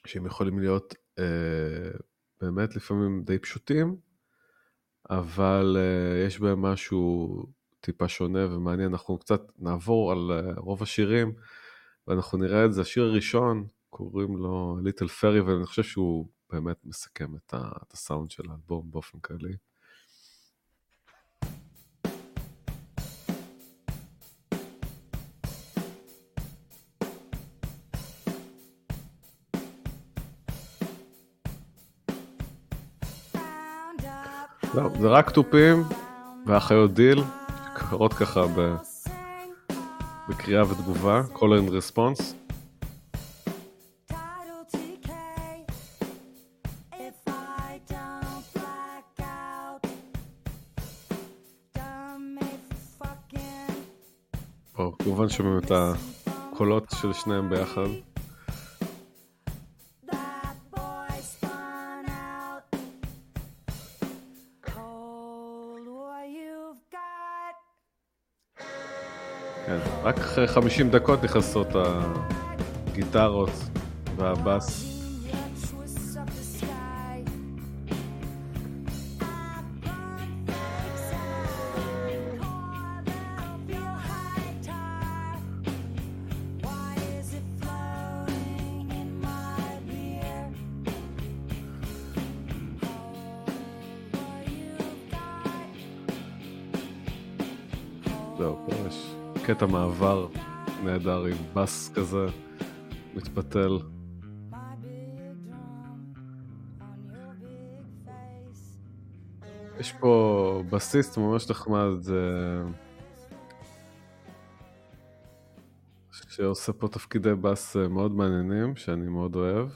שהם יכולים להיות uh, באמת לפעמים די פשוטים, אבל יש בהם משהו טיפה שונה ומעניין, אנחנו קצת נעבור על רוב השירים. ואנחנו נראה את זה, השיר הראשון, קוראים לו ליטל פרי, ואני חושב שהוא באמת מסכם את, ה, את הסאונד של האלבום באופן כללי. לא, זה רק תופים ואחיות דיל, שקורות ככה ב... בקריאה ותגובה, call and response. כמובן שומעים את הקולות של שניהם ביחד. אחרי 50 דקות נכנסות הגיטרות והבאס. קטע מעבר נהדר עם בס כזה מתפתל. יש פה בסיסט ממש נחמד שעושה פה תפקידי בס מאוד מעניינים, שאני מאוד אוהב.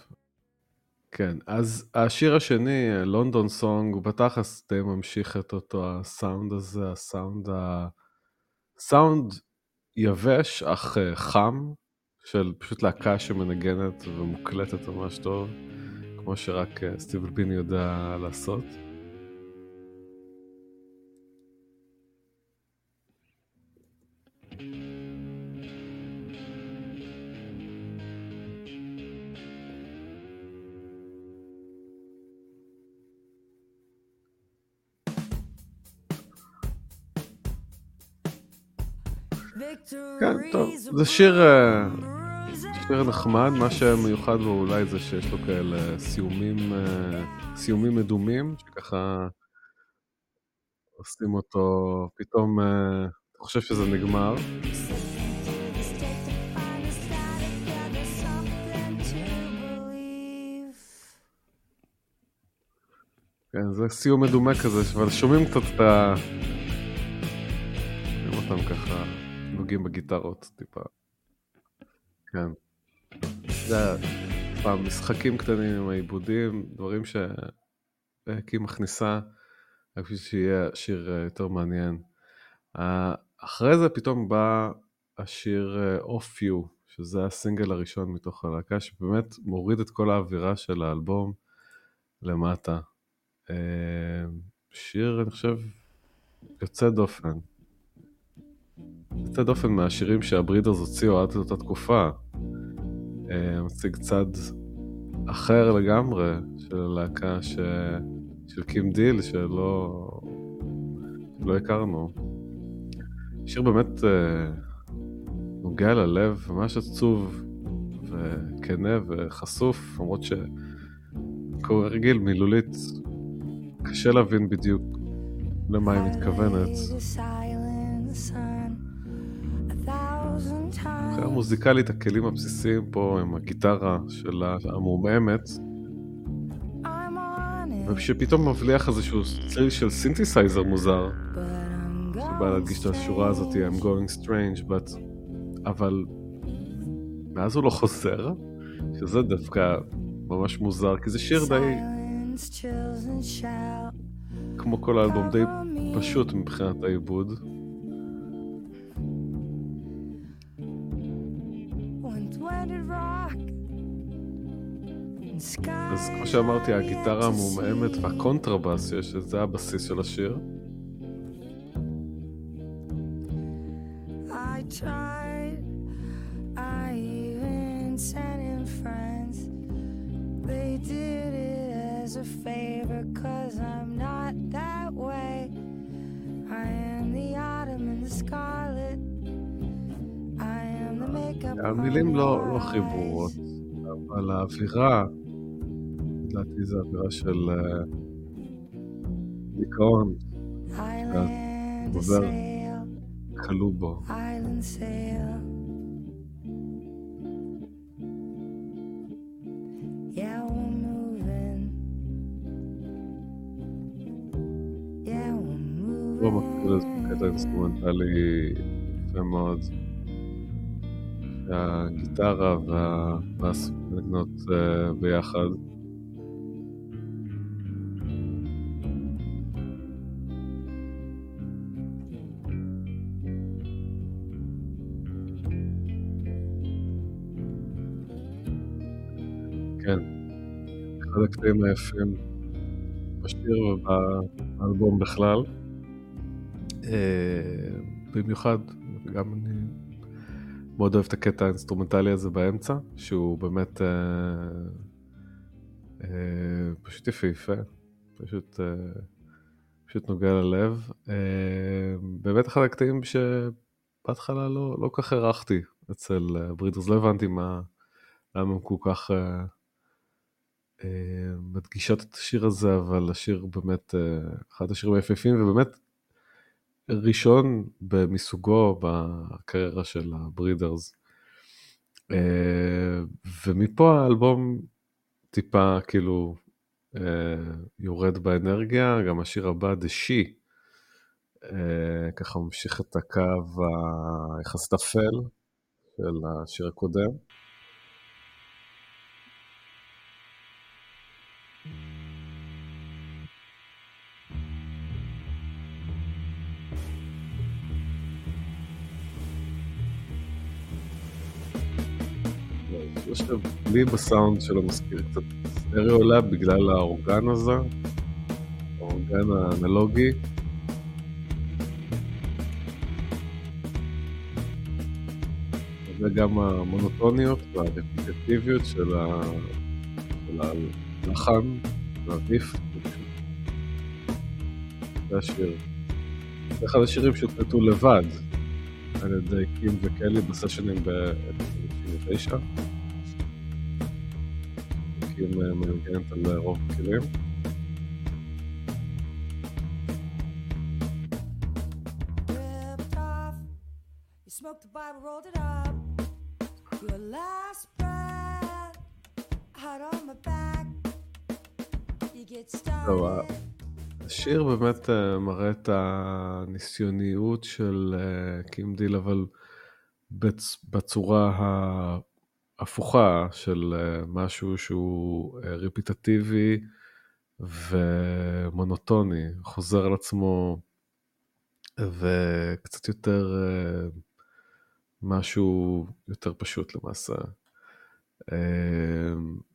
כן, אז השיר השני, לונדון סונג, הוא בתכלס די ממשיך את אותו הסאונד הזה, הסאונד ה... סאונד יבש אך אה, חם, של פשוט להקה שמנגנת ומוקלטת ממש טוב, כמו שרק אה, סטיב אלביני יודע לעשות. זה שיר, אה, שיר נחמד, מה שמיוחד בו אולי זה שיש לו כאלה סיומים, אה, סיומים מדומים, שככה עושים אותו, פתאום אה, אתה חושב שזה נגמר. כן, זה סיום מדומה כזה, אבל שומעים קצת את ה... שומעים אותם ככה. נוגעים בגיטרות טיפה. כן. זה פעם משחקים קטנים עם העיבודים, דברים שהיא מכניסה, רק בשביל שיהיה שיר אה, יותר מעניין. אחרי זה פתאום בא השיר אה, Off You, שזה הסינגל הראשון מתוך הלהקה, שבאמת מוריד את כל האווירה של האלבום למטה. אה, שיר, אני חושב, יוצא דופן. יוצא דופן מהשירים שה Breeders הוציאו עד אותה תקופה. אה, מציג צד אחר לגמרי של הלהקה ש... של קים דיל שלא, שלא הכרנו. שיר באמת אה, נוגע ללב, ממש עצוב וכנה וחשוף, למרות שכרגיל מילולית קשה להבין בדיוק למה היא מתכוונת. מוזיקלית הכלים הבסיסיים פה הם הגיטרה שלה המעומעמת ושפתאום מבליח איזשהו צליל של סינתסייזר מוזר שבא להדגיש את השורה הזאת I'm going strange but אבל מאז הוא לא חוזר שזה דווקא ממש מוזר כי זה שיר די כמו כל האלבום די פשוט מבחינת העיבוד אז כמו שאמרתי, הגיטרה המעומעמת והקונטרבאס, יש, זה הבסיס של השיר. המילים לא, לא הכי ברורות, אבל האווירה לדעתי זה אווירה של אה, דיכאון. עובר כלוא בו. הוא מקביל לזה בקטע אינסטרומנטלי יפה מאוד. שהגיטרה והבאס מנגנות אה, ביחד. הקטעים היפים בשיר ובאלבום בכלל. אה, במיוחד, גם אני מאוד אוהב את הקטע האינסטרומנטלי הזה באמצע, שהוא באמת אה, אה, פשוט יפהפה, פשוט, פשוט נוגע ללב. באמת אחד הקטעים שבהתחלה לא, לא כך הערכתי אצל Breeders, לא הבנתי מה, למה הם כל כך... אה, מדגישות את השיר הזה, אבל השיר באמת אה, אחד השירים היפהפים, ובאמת ראשון מסוגו בקריירה של הברידרס. אה, ומפה האלבום טיפה כאילו יורד באנרגיה, גם השיר הבא, The She, ככה ממשיך את הקו היחסית אפל של השיר הקודם. יש לי בסאונד שלו מזכיר קצת סטריאו עולה בגלל האורגן הזה, האורגן האנלוגי. וגם המונוטוניות והרפיקטיביות של, הלחן והריף. זה השיר. זה אחד השירים שהוקלטו לבד על ידי קים וקלי בסשנים ב-1999. קים מנגנת על רוב הכלים. השיר באמת אה, מראה את הניסיוניות של אה, קים דיל, אבל בצורה הפוכה של אה, משהו שהוא אה, רפיטטיבי ומונוטוני, חוזר על עצמו וקצת יותר אה, משהו יותר פשוט למעשה.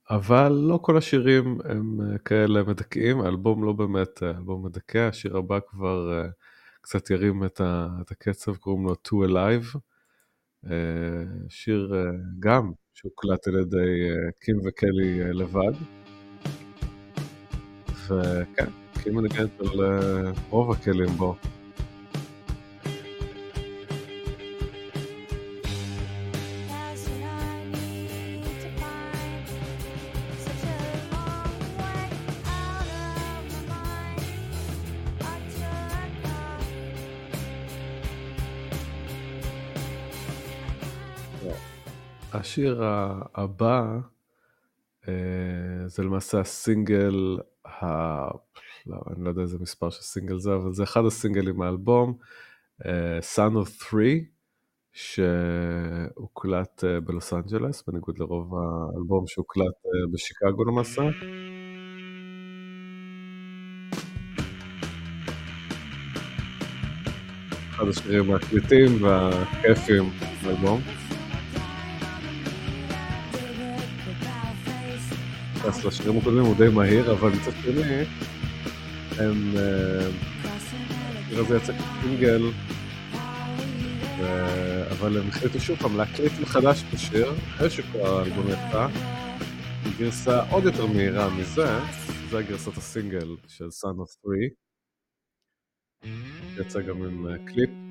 אבל לא כל השירים הם כאלה מדכאים, האלבום לא באמת אלבום מדכא, השיר הבא כבר קצת ירים את הקצב, קוראים לו To Alive. שיר גם שהוקלט על ידי אה, קים וקלי אה, לבד. וכן, קים מנגנת על אה, רוב הכלים בו. השיר הבא זה למעשה הסינגל, ה... לא, אני לא יודע איזה מספר של סינגל זה, אבל זה אחד הסינגלים מהאלבום, Son of Three, שהוקלט בלוס אנג'לס, בניגוד לרוב האלבום שהוקלט בשיקגו למעשה. אחד השירים הקליטים והכיפים באלבום. אז לשירים הקודמים הוא די מהיר, אבל מצד שני, הם... השיר הזה יצא כסינגל, אבל הם החליטו שוב פעם להקליט מחדש את השיר, אחרי שכבר האלבום יצא, גרסה עוד יותר מהירה מזה, זה הגרסת הסינגל של Son of Three. יצא גם עם קליפ.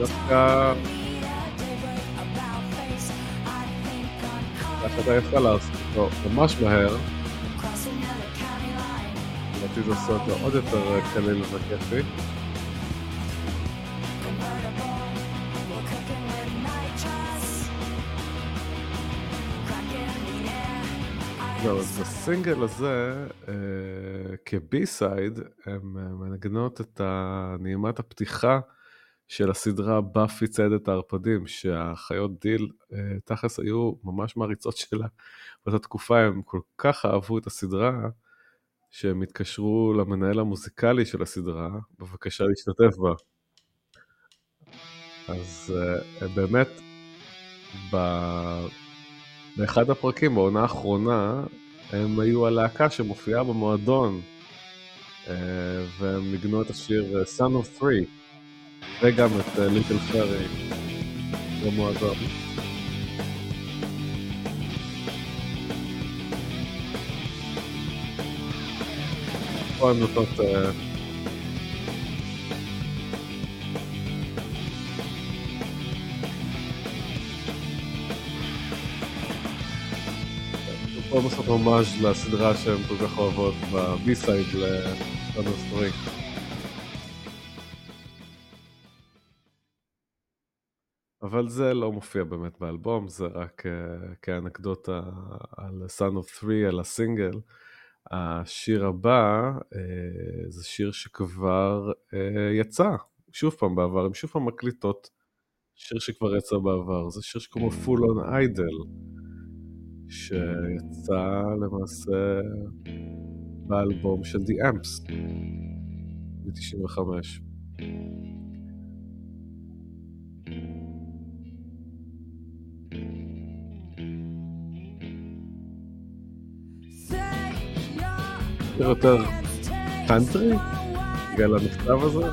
דווקא... החלטה יפה לעשות אותו ממש מהר. לדעתי זה עושה אותו עוד יותר קליל וכיפי. זהו, אז בסינגל הזה, כ B-side, הן מנגנות את נעימת הפתיחה של הסדרה באפי ציידת הערפדים, שהאחיות דיל תכלס היו ממש מעריצות שלה. באותה תקופה הם כל כך אהבו את הסדרה, שהם התקשרו למנהל המוזיקלי של הסדרה, בבקשה להשתתף בה. אז באמת, ב... באחד הפרקים, בעונה האחרונה, הם היו הלהקה שמופיעה במועדון, והם ניגנו את השיר Son of Three, וגם את ליטל פרי במועדון. פה הן נותנות... פה הם עושות הומאז' לסדרה שהן כל כך אוהבות בבי-סייד לסונוס 3. אבל זה לא מופיע באמת באלבום, זה רק uh, כאנקדוטה על Son of Three, על הסינגל. השיר הבא uh, זה שיר שכבר uh, יצא, שוב פעם בעבר, הם שוב פעם מקליטות שיר שכבר יצא בעבר, זה שיר שקוראים לו Full on Idol, שיצא למעשה באלבום של The Amps, ב-95. יותר קאנטרי? בגלל המכתב הזה?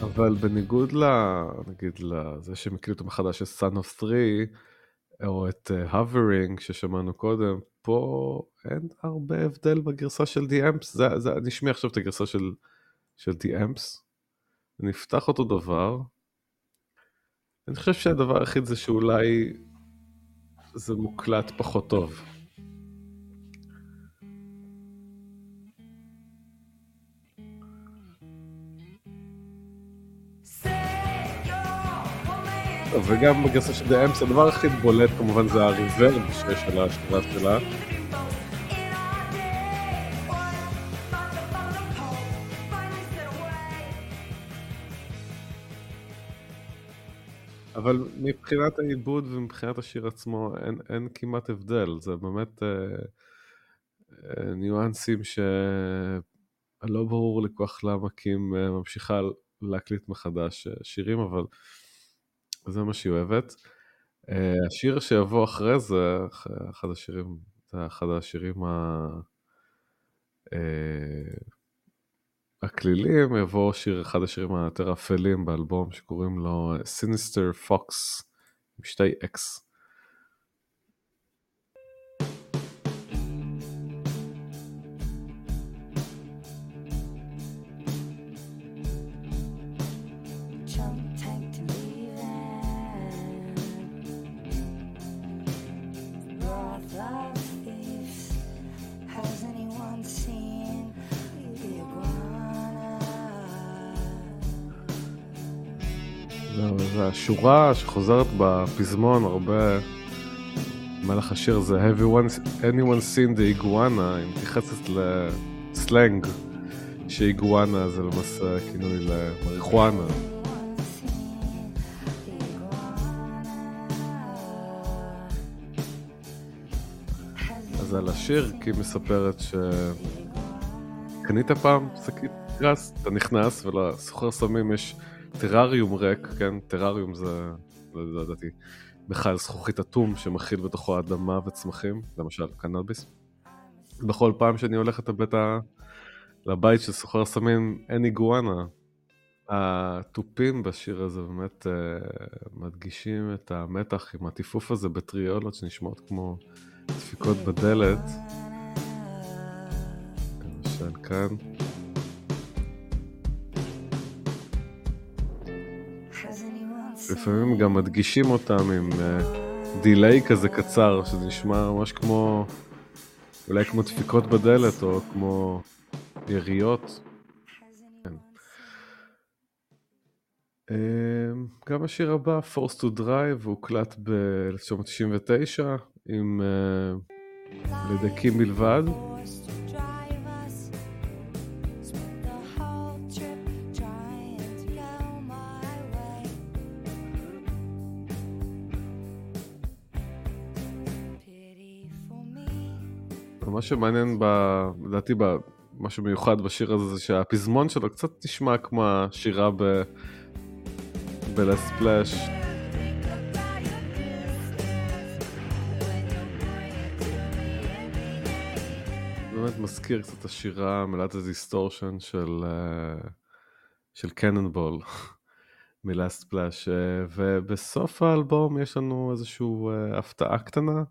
אבל בניגוד ל... נגיד לזה שהם הקליטו מחדש את of Three, או את Hovering ששמענו קודם, פה אין הרבה הבדל בגרסה של Amps, זה, זה, אני אשמיע עכשיו את הגרסה של, של Amps, נפתח אותו דבר, אני חושב שהדבר היחיד זה שאולי זה מוקלט פחות טוב. וגם בגרסה של The Amps הדבר הכי בולט כמובן זה הריברב שיש על ההשתרה שלה. אבל מבחינת העיבוד ומבחינת השיר עצמו אין, אין כמעט הבדל, זה באמת אה, אה, ניואנסים שלא ברור לי כל כך למה קים אה, ממשיכה להקליט מחדש אה, שירים, אבל זה מה שהיא אוהבת. Uh, השיר שיבוא אחרי זה, אחד השירים, זה אחד השירים ה... uh, הקלילים, יבוא שיר, אחד השירים היותר אפלים באלבום שקוראים לו Sinister Foxx, עם שתי X. השורה שחוזרת בפזמון הרבה, מלך השיר זה Have you anyone seen the iguana, היא מתייחסת לסלנג, שאיגואנה זה למעשה כינוי למריחואנה. אז על השיר, כי היא מספרת שקנית פעם שקית גרס, אתה נכנס ולסוחר סמים יש טרריום ריק, כן? טרריום זה, ידעתי, בכלל זכוכית אטום שמכיל בתוכו אדמה וצמחים, למשל קנאביס. בכל פעם שאני הולך הביתה לבית של סוחר סמים אין איגואנה. התופים בשיר הזה באמת uh, מדגישים את המתח עם הטיפוף הזה בטריולות שנשמעות כמו דפיקות בדלת. למשל כאן. לפעמים גם מדגישים אותם עם דיליי uh, כזה קצר, שזה נשמע ממש כמו, אולי כמו דפיקות בדלת או כמו יריות. כן. Uh, גם השיר הבא, Force to Drive, הוקלט ב-1999 עם uh, לדקים בלבד. מה שמעניין. לדעתי, משהו מיוחד בשיר הזה זה שהפזמון שלו קצת נשמע כמו השירה ב... ב Last Splash. באמת מזכיר קצת את השירה מלאת ה distortion של, אה, של Cannonball מ Last Splash ובסוף האלבום יש לנו איזושהי אה, הפתעה קטנה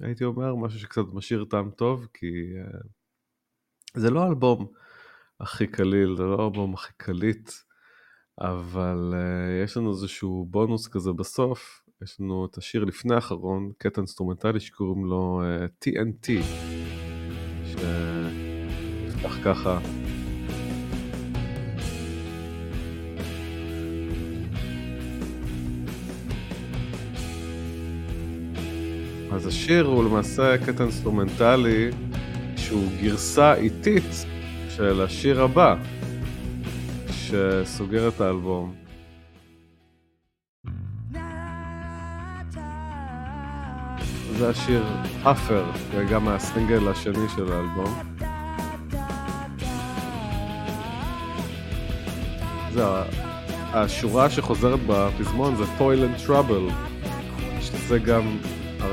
הייתי אומר, משהו שקצת משאיר טעם טוב, כי uh, זה לא האלבום הכי קליל, זה לא האלבום הכי קליט, אבל uh, יש לנו איזשהו בונוס כזה בסוף, יש לנו את השיר לפני האחרון, קטע אינסטרומנטלי שקוראים לו אה, TNT, שנפתח ככה. אז השיר הוא למעשה קטע אינסטרומנטלי שהוא גרסה איטית של השיר הבא, שסוגר את האלבום. זה השיר אפר, גם הסינגל השני של האלבום. זה השורה שחוזרת בפזמון זה Toil and Trouble, שזה גם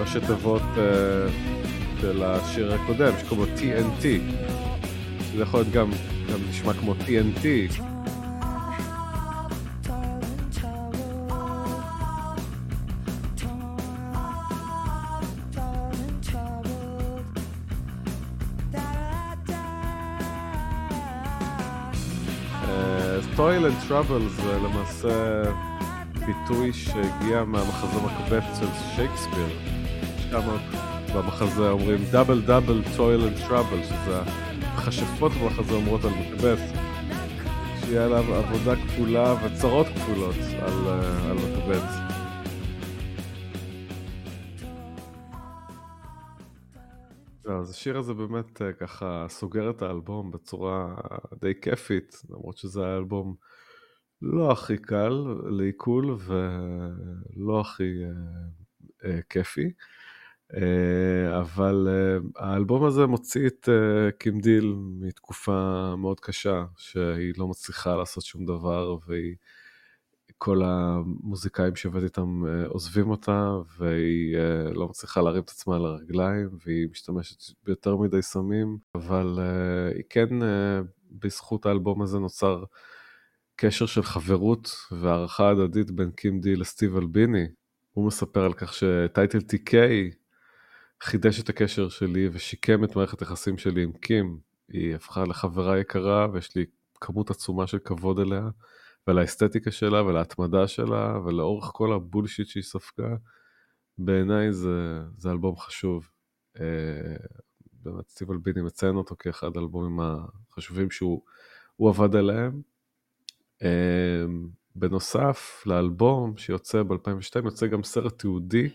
הראשי תיבות uh, של השיר הקודם, שקוראים לו T and T. זה יכול להיות גם, גם נשמע כמו TNT. Toil and Trouble זה למעשה ביטוי שהגיע מהמחזה מקבת של שייקספיר. שם במחזה אומרים double double toil and trouble, שזה המכשפות במחזה אומרות על מקבת, שיהיה עליו עבודה כפולה וצרות כפולות על, אה, על מקבת. לא, אז השיר הזה באמת אה, ככה סוגר את האלבום בצורה די כיפית, למרות שזה היה אלבום לא הכי קל לעיכול ולא הכי אה, אה, כיפי. אה, אבל אה, האלבום הזה מוציא את אה, קים דיל מתקופה מאוד קשה, שהיא לא מצליחה לעשות שום דבר, והיא... כל המוזיקאים שעובד איתם עוזבים אותה, והיא לא מצליחה להרים את עצמה על הרגליים, והיא משתמשת ביותר מדי סמים, אבל היא כן, בזכות האלבום הזה נוצר קשר של חברות והערכה הדדית בין קים די לסטיב אלביני. הוא מספר על כך שטייטל TK חידש את הקשר שלי ושיקם את מערכת היחסים שלי עם קים. היא הפכה לחברה יקרה ויש לי כמות עצומה של כבוד אליה ולאסתטיקה שלה ולהתמדה שלה ולאורך כל הבולשיט שהיא ספגה. בעיניי זה, זה אלבום חשוב. אה, באמת סטיב אלביני מציין אותו כאחד האלבומים החשובים שהוא עבד עליהם. אה, בנוסף לאלבום שיוצא ב-2002, יוצא גם סרט תיעודי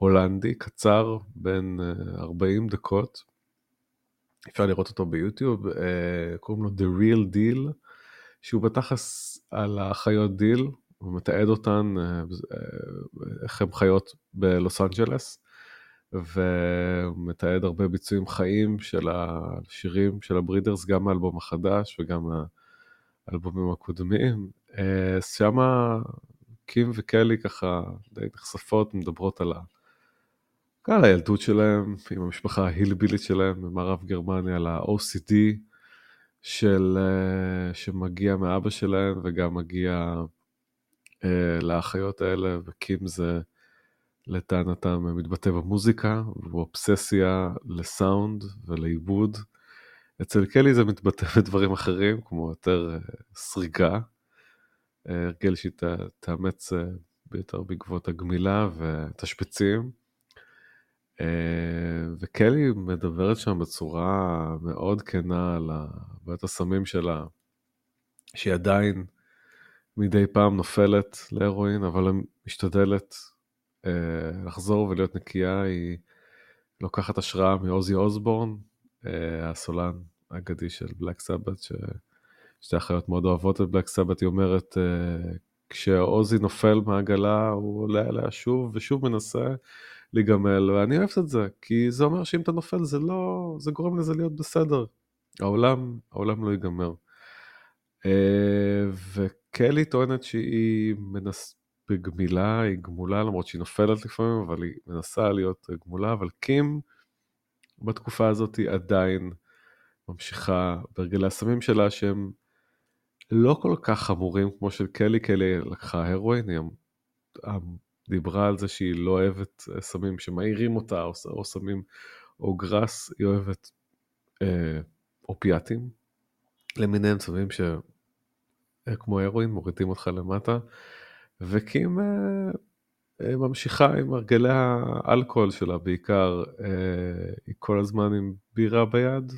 הולנדי, קצר, בין 40 דקות. אפשר לראות אותו ביוטיוב, קוראים לו The Real Deal, שהוא בתכלס על החיות דיל, הוא מתעד אותן, איך הן חיות בלוס אנג'לס. ומתעד הרבה ביצועים חיים של השירים של הברידרס, גם האלבום החדש וגם האלבומים הקודמים. אה, שם קים וקלי ככה די נחשפות, מדברות על, ה... על הילדות שלהם, עם המשפחה ההילבילית שלהם במערב גרמניה, על ה-OCD של, אה, שמגיע מאבא שלהם וגם מגיע אה, לאחיות האלה, וקים זה... לטענתם מתבטא במוזיקה ובאובססיה לסאונד ולעיבוד. אצל קלי זה מתבטא (laughs) בדברים אחרים, כמו יותר אה, סריגה, אה, הרגל שהיא תאמץ ביותר בעקבות הגמילה ותשפצים. וקלי מדברת שם בצורה מאוד כנה על הבעיית הסמים שלה, שהיא עדיין מדי פעם נופלת להרואין, אבל משתדלת אה, לחזור ולהיות נקייה, היא לוקחת השראה מעוזי אוסבורן, אה, הסולן האגדי של בלק סבת, ששתי אחיות מאוד אוהבות את בלק סבת, היא אומרת, אה, כשעוזי נופל מהעגלה, הוא עולה עליה שוב ושוב מנסה להיגמל, ואני אוהבת את זה, כי זה אומר שאם אתה נופל זה לא, זה גורם לזה להיות בסדר. העולם, העולם לא ייגמר. וקלי טוענת שהיא מנס... בגמילה, היא גמולה למרות שהיא נופלת לפעמים, אבל היא מנסה להיות גמולה, אבל קים בתקופה הזאת היא עדיין ממשיכה בהרגלי הסמים שלה שהם לא כל כך חמורים כמו של קלי, קלי לקחה הרואין, היא דיברה על זה שהיא לא אוהבת סמים שמעירים אותה, או, או סמים או גראס, היא אוהבת אה, אופיאטים למיניהם סמים ש... כמו הרואין, מורידים אותך למטה. וקים אה, אה, ממשיכה עם הרגלי האלכוהול שלה בעיקר, אה, היא כל הזמן עם בירה ביד,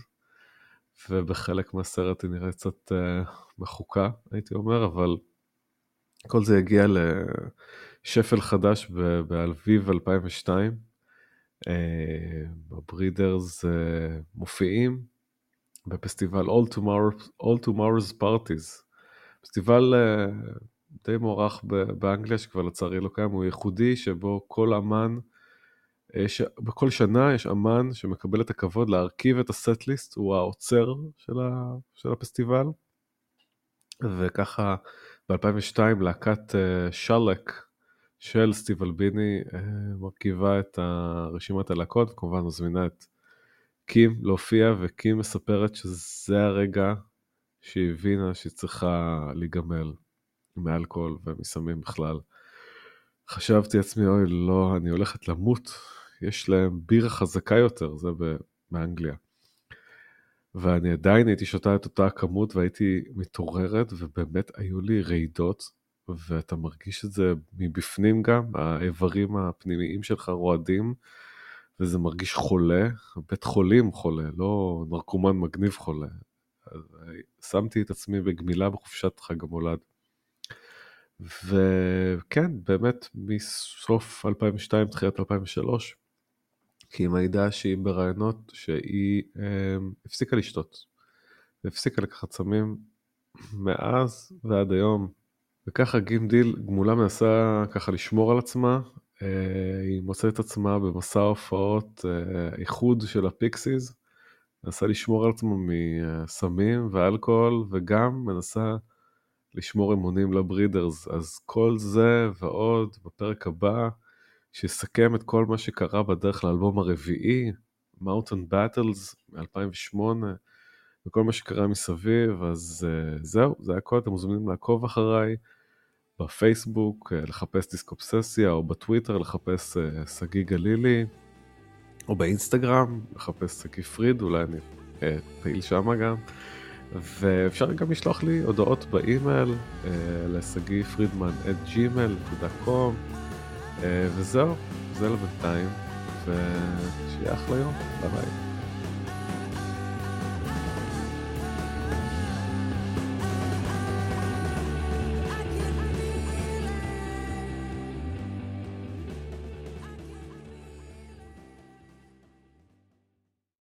ובחלק מהסרט היא נראית קצת מחוקה, הייתי אומר, אבל כל זה הגיע לשפל חדש באלביב 2002. הברידרס מופיעים בפסטיבל All Tomorrow's, All Tomorrow's Parties, פסטיבל די מוערך באנגליה, שכבר לצערי לא קיים, הוא ייחודי, שבו כל אמן, יש, בכל שנה יש אמן שמקבל את הכבוד להרכיב את הסט-ליסט, הוא האוצר של, ה, של הפסטיבל. וככה ב-2002 להקת שלק של סטיב אלביני uh, מרכיבה את רשימת הלהקות, וכמובן מזמינה את קים להופיע, וקים מספרת שזה הרגע שהיא הבינה שהיא צריכה להיגמל. מאלכוהול ומסמים בכלל. חשבתי לעצמי, אוי, לא, אני הולכת למות, יש להם בירה חזקה יותר, זה באנגליה. ואני עדיין הייתי שותה את אותה הכמות והייתי מתעוררת, ובאמת היו לי רעידות, ואתה מרגיש את זה מבפנים גם, האיברים הפנימיים שלך רועדים, וזה מרגיש חולה, בית חולים חולה, לא נרקומן מגניב חולה. שמתי את עצמי בגמילה בחופשת חג המולד. וכן, באמת מסוף 2002, תחילת 2003, כי היא מעידה שהיא ברעיונות שהיא אה, הפסיקה לשתות, והפסיקה לקחת סמים מאז ועד היום. וככה קים דיל גמולה מנסה ככה לשמור על עצמה, אה, היא מוצאת את עצמה במסע הופעות אה, איחוד של הפיקסיס, מנסה לשמור על עצמה מסמים ואלכוהול, וגם מנסה לשמור אמונים לברידרס. אז כל זה ועוד בפרק הבא, שיסכם את כל מה שקרה בדרך לאלבום הרביעי, Mountain Battles מ-2008, וכל מה שקרה מסביב, אז uh, זהו, זה הכל, אתם מוזמנים לעקוב אחריי בפייסבוק, uh, לחפש דיסקופססיה, או בטוויטר לחפש אה, שגיא גלילי, או באינסטגרם, לחפש שגיא פריד, אולי אני פעיל שם גם. ואפשר גם לשלוח לי הודעות באימייל אה, לשגיא פרידמן את gmail.com אה, וזהו, זה לבינתיים, ושיהיה אחלה יום, ביי ביי.